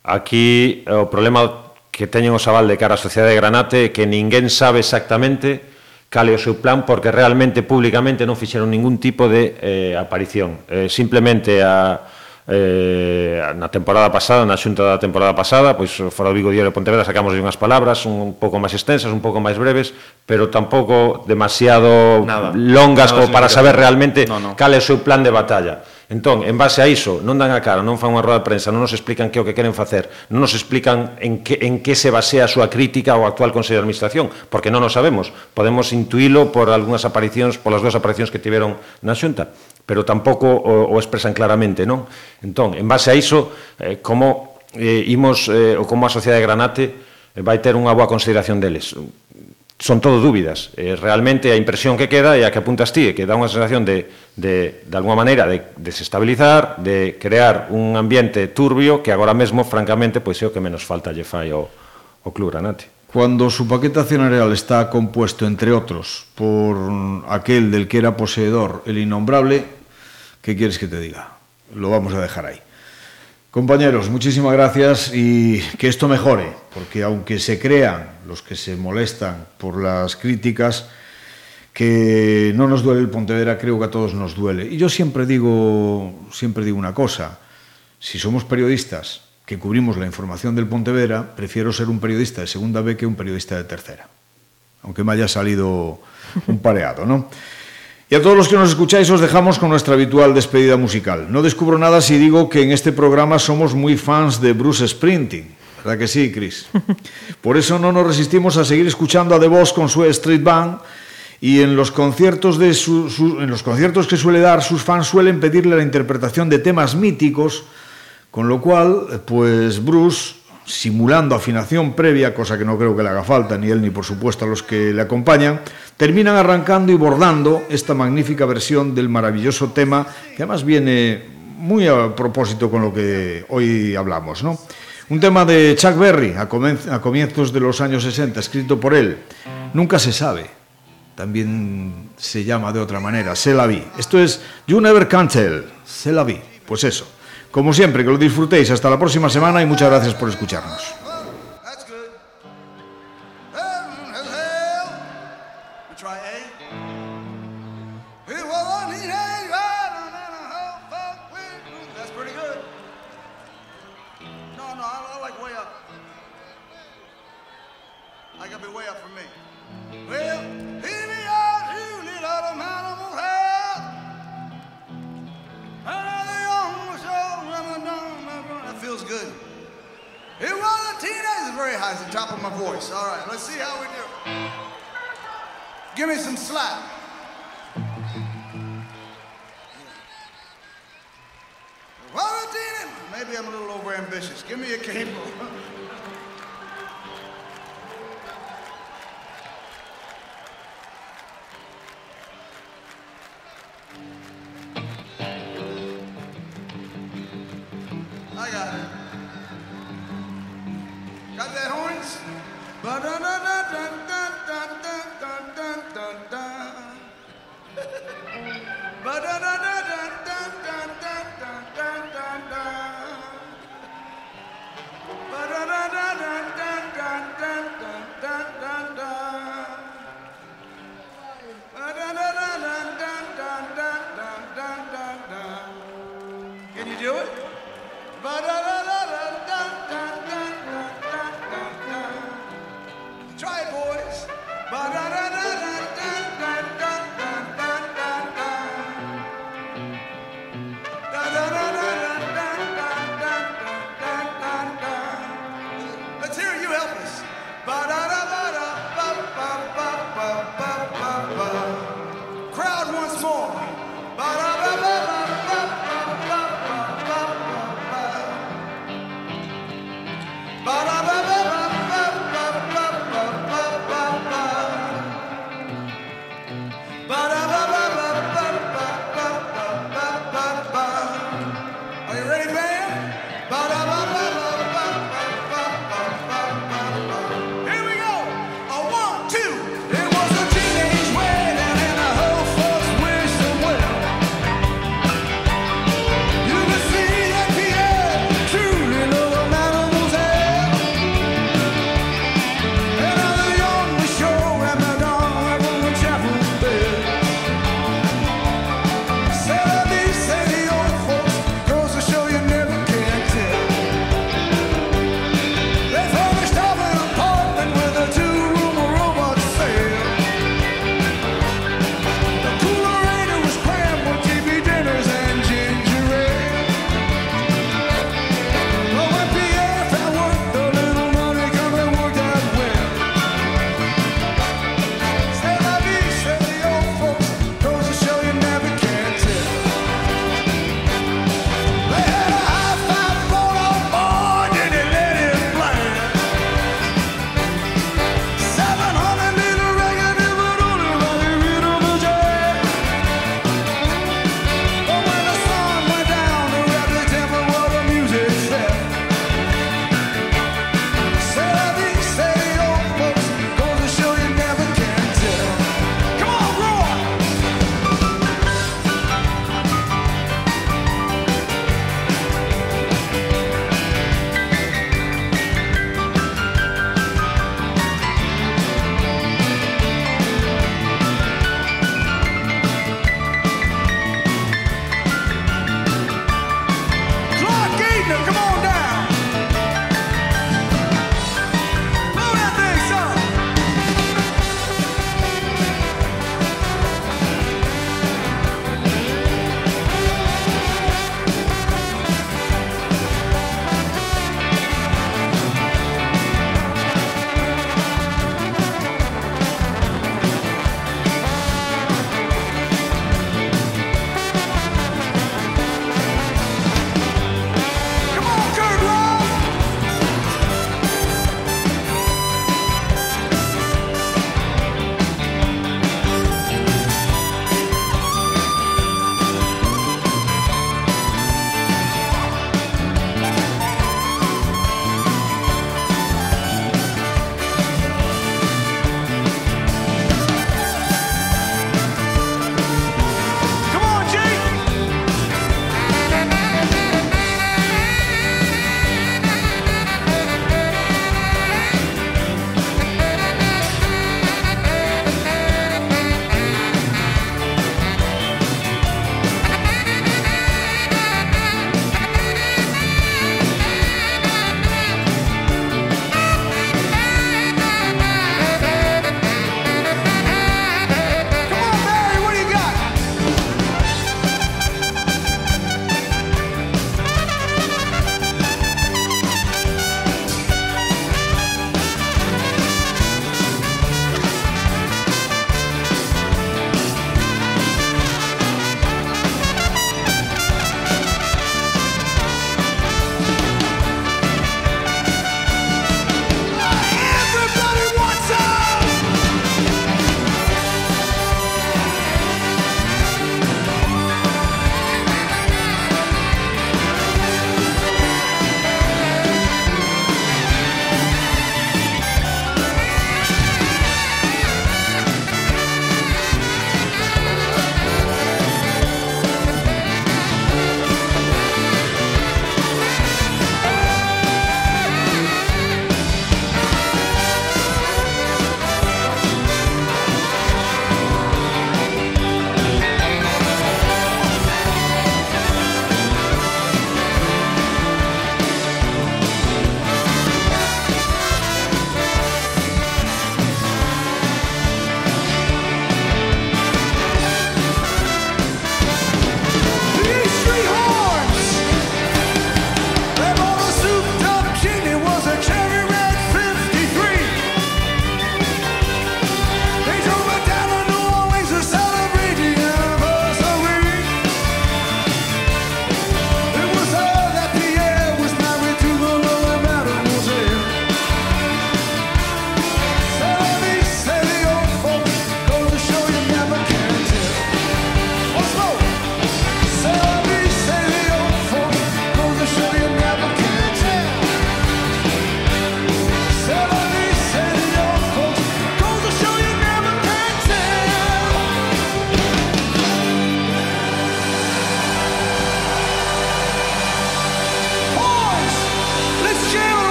aquí o problema que teñen o Sabal de cara á sociedade de Granate é que ninguén sabe exactamente cal é o seu plan porque realmente públicamente non fixeron ningún tipo de eh, aparición. Eh, simplemente a eh, na temporada pasada, na xunta da temporada pasada, pois fora do Vigo Diario de Pontevedra sacamos unhas palabras un pouco máis extensas, un pouco máis breves, pero tampouco demasiado Nada. longas Nada como para saber realmente no, no. cal é o seu plan de batalla Entón, en base a iso, non dan a cara, non fan unha roda de prensa, non nos explican que é o que queren facer, non nos explican en que, en que se basea a súa crítica ao actual Consello de Administración, porque non o sabemos. Podemos intuílo por algunhas aparicións, polas dúas aparicións que tiveron na Xunta, pero tampouco o, o expresan claramente, non? Entón, en base a iso, eh, como eh, imos, eh, ou como a sociedade de Granate, eh, vai ter unha boa consideración deles son todo dúbidas. Eh, realmente a impresión que queda e a que apuntas ti, que dá unha sensación de, de, de alguma maneira, de desestabilizar, de crear un ambiente turbio que agora mesmo, francamente, pois é o que menos falta lle fai ao, ao club Granate. Cuando su paquete accionarial está compuesto, entre otros, por aquel del que era poseedor, el innombrable, ¿qué quieres que te diga? Lo vamos a dejar ahí. Compañeros, muchísimas gracias y que esto mejore, porque aunque se crean los que se molestan por las críticas, que no nos duele el Pontevedra, creo que a todos nos duele. Y yo siempre digo, siempre digo una cosa, si somos periodistas que cubrimos la información del Pontevedra, prefiero ser un periodista de segunda B que un periodista de tercera, aunque me haya salido un pareado, ¿no? Y a todos los que nos escucháis os dejamos con nuestra habitual despedida musical. No descubro nada si digo que en este programa somos muy fans de Bruce Sprinting. ¿Verdad que sí, Chris? Por eso no nos resistimos a seguir escuchando a The Boss con su Street Band y en los conciertos de su, su, en los conciertos que suele dar sus fans suelen pedirle la interpretación de temas míticos, con lo cual, pues Bruce simulando afinación previa, cosa que no creo que le haga falta, ni él ni por supuesto a los que le acompañan, terminan arrancando y bordando esta magnífica versión del maravilloso tema, que además viene muy a propósito con lo que hoy hablamos, ¿no? Un tema de Chuck Berry a, comienzos de los años 60, escrito por él. Nunca se sabe. También se llama de otra manera, Se la vi. Esto es You Never Can Tell, Se la vi. Pues eso. Como siempre, que lo disfrutéis. Hasta la próxima semana y muchas gracias por escucharnos. very high. It's the top of my voice. All right, let's see how we do. Give me some slack. Maybe I'm a little overambitious. Give me a cable.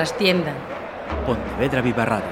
trastienda. Pontevedra.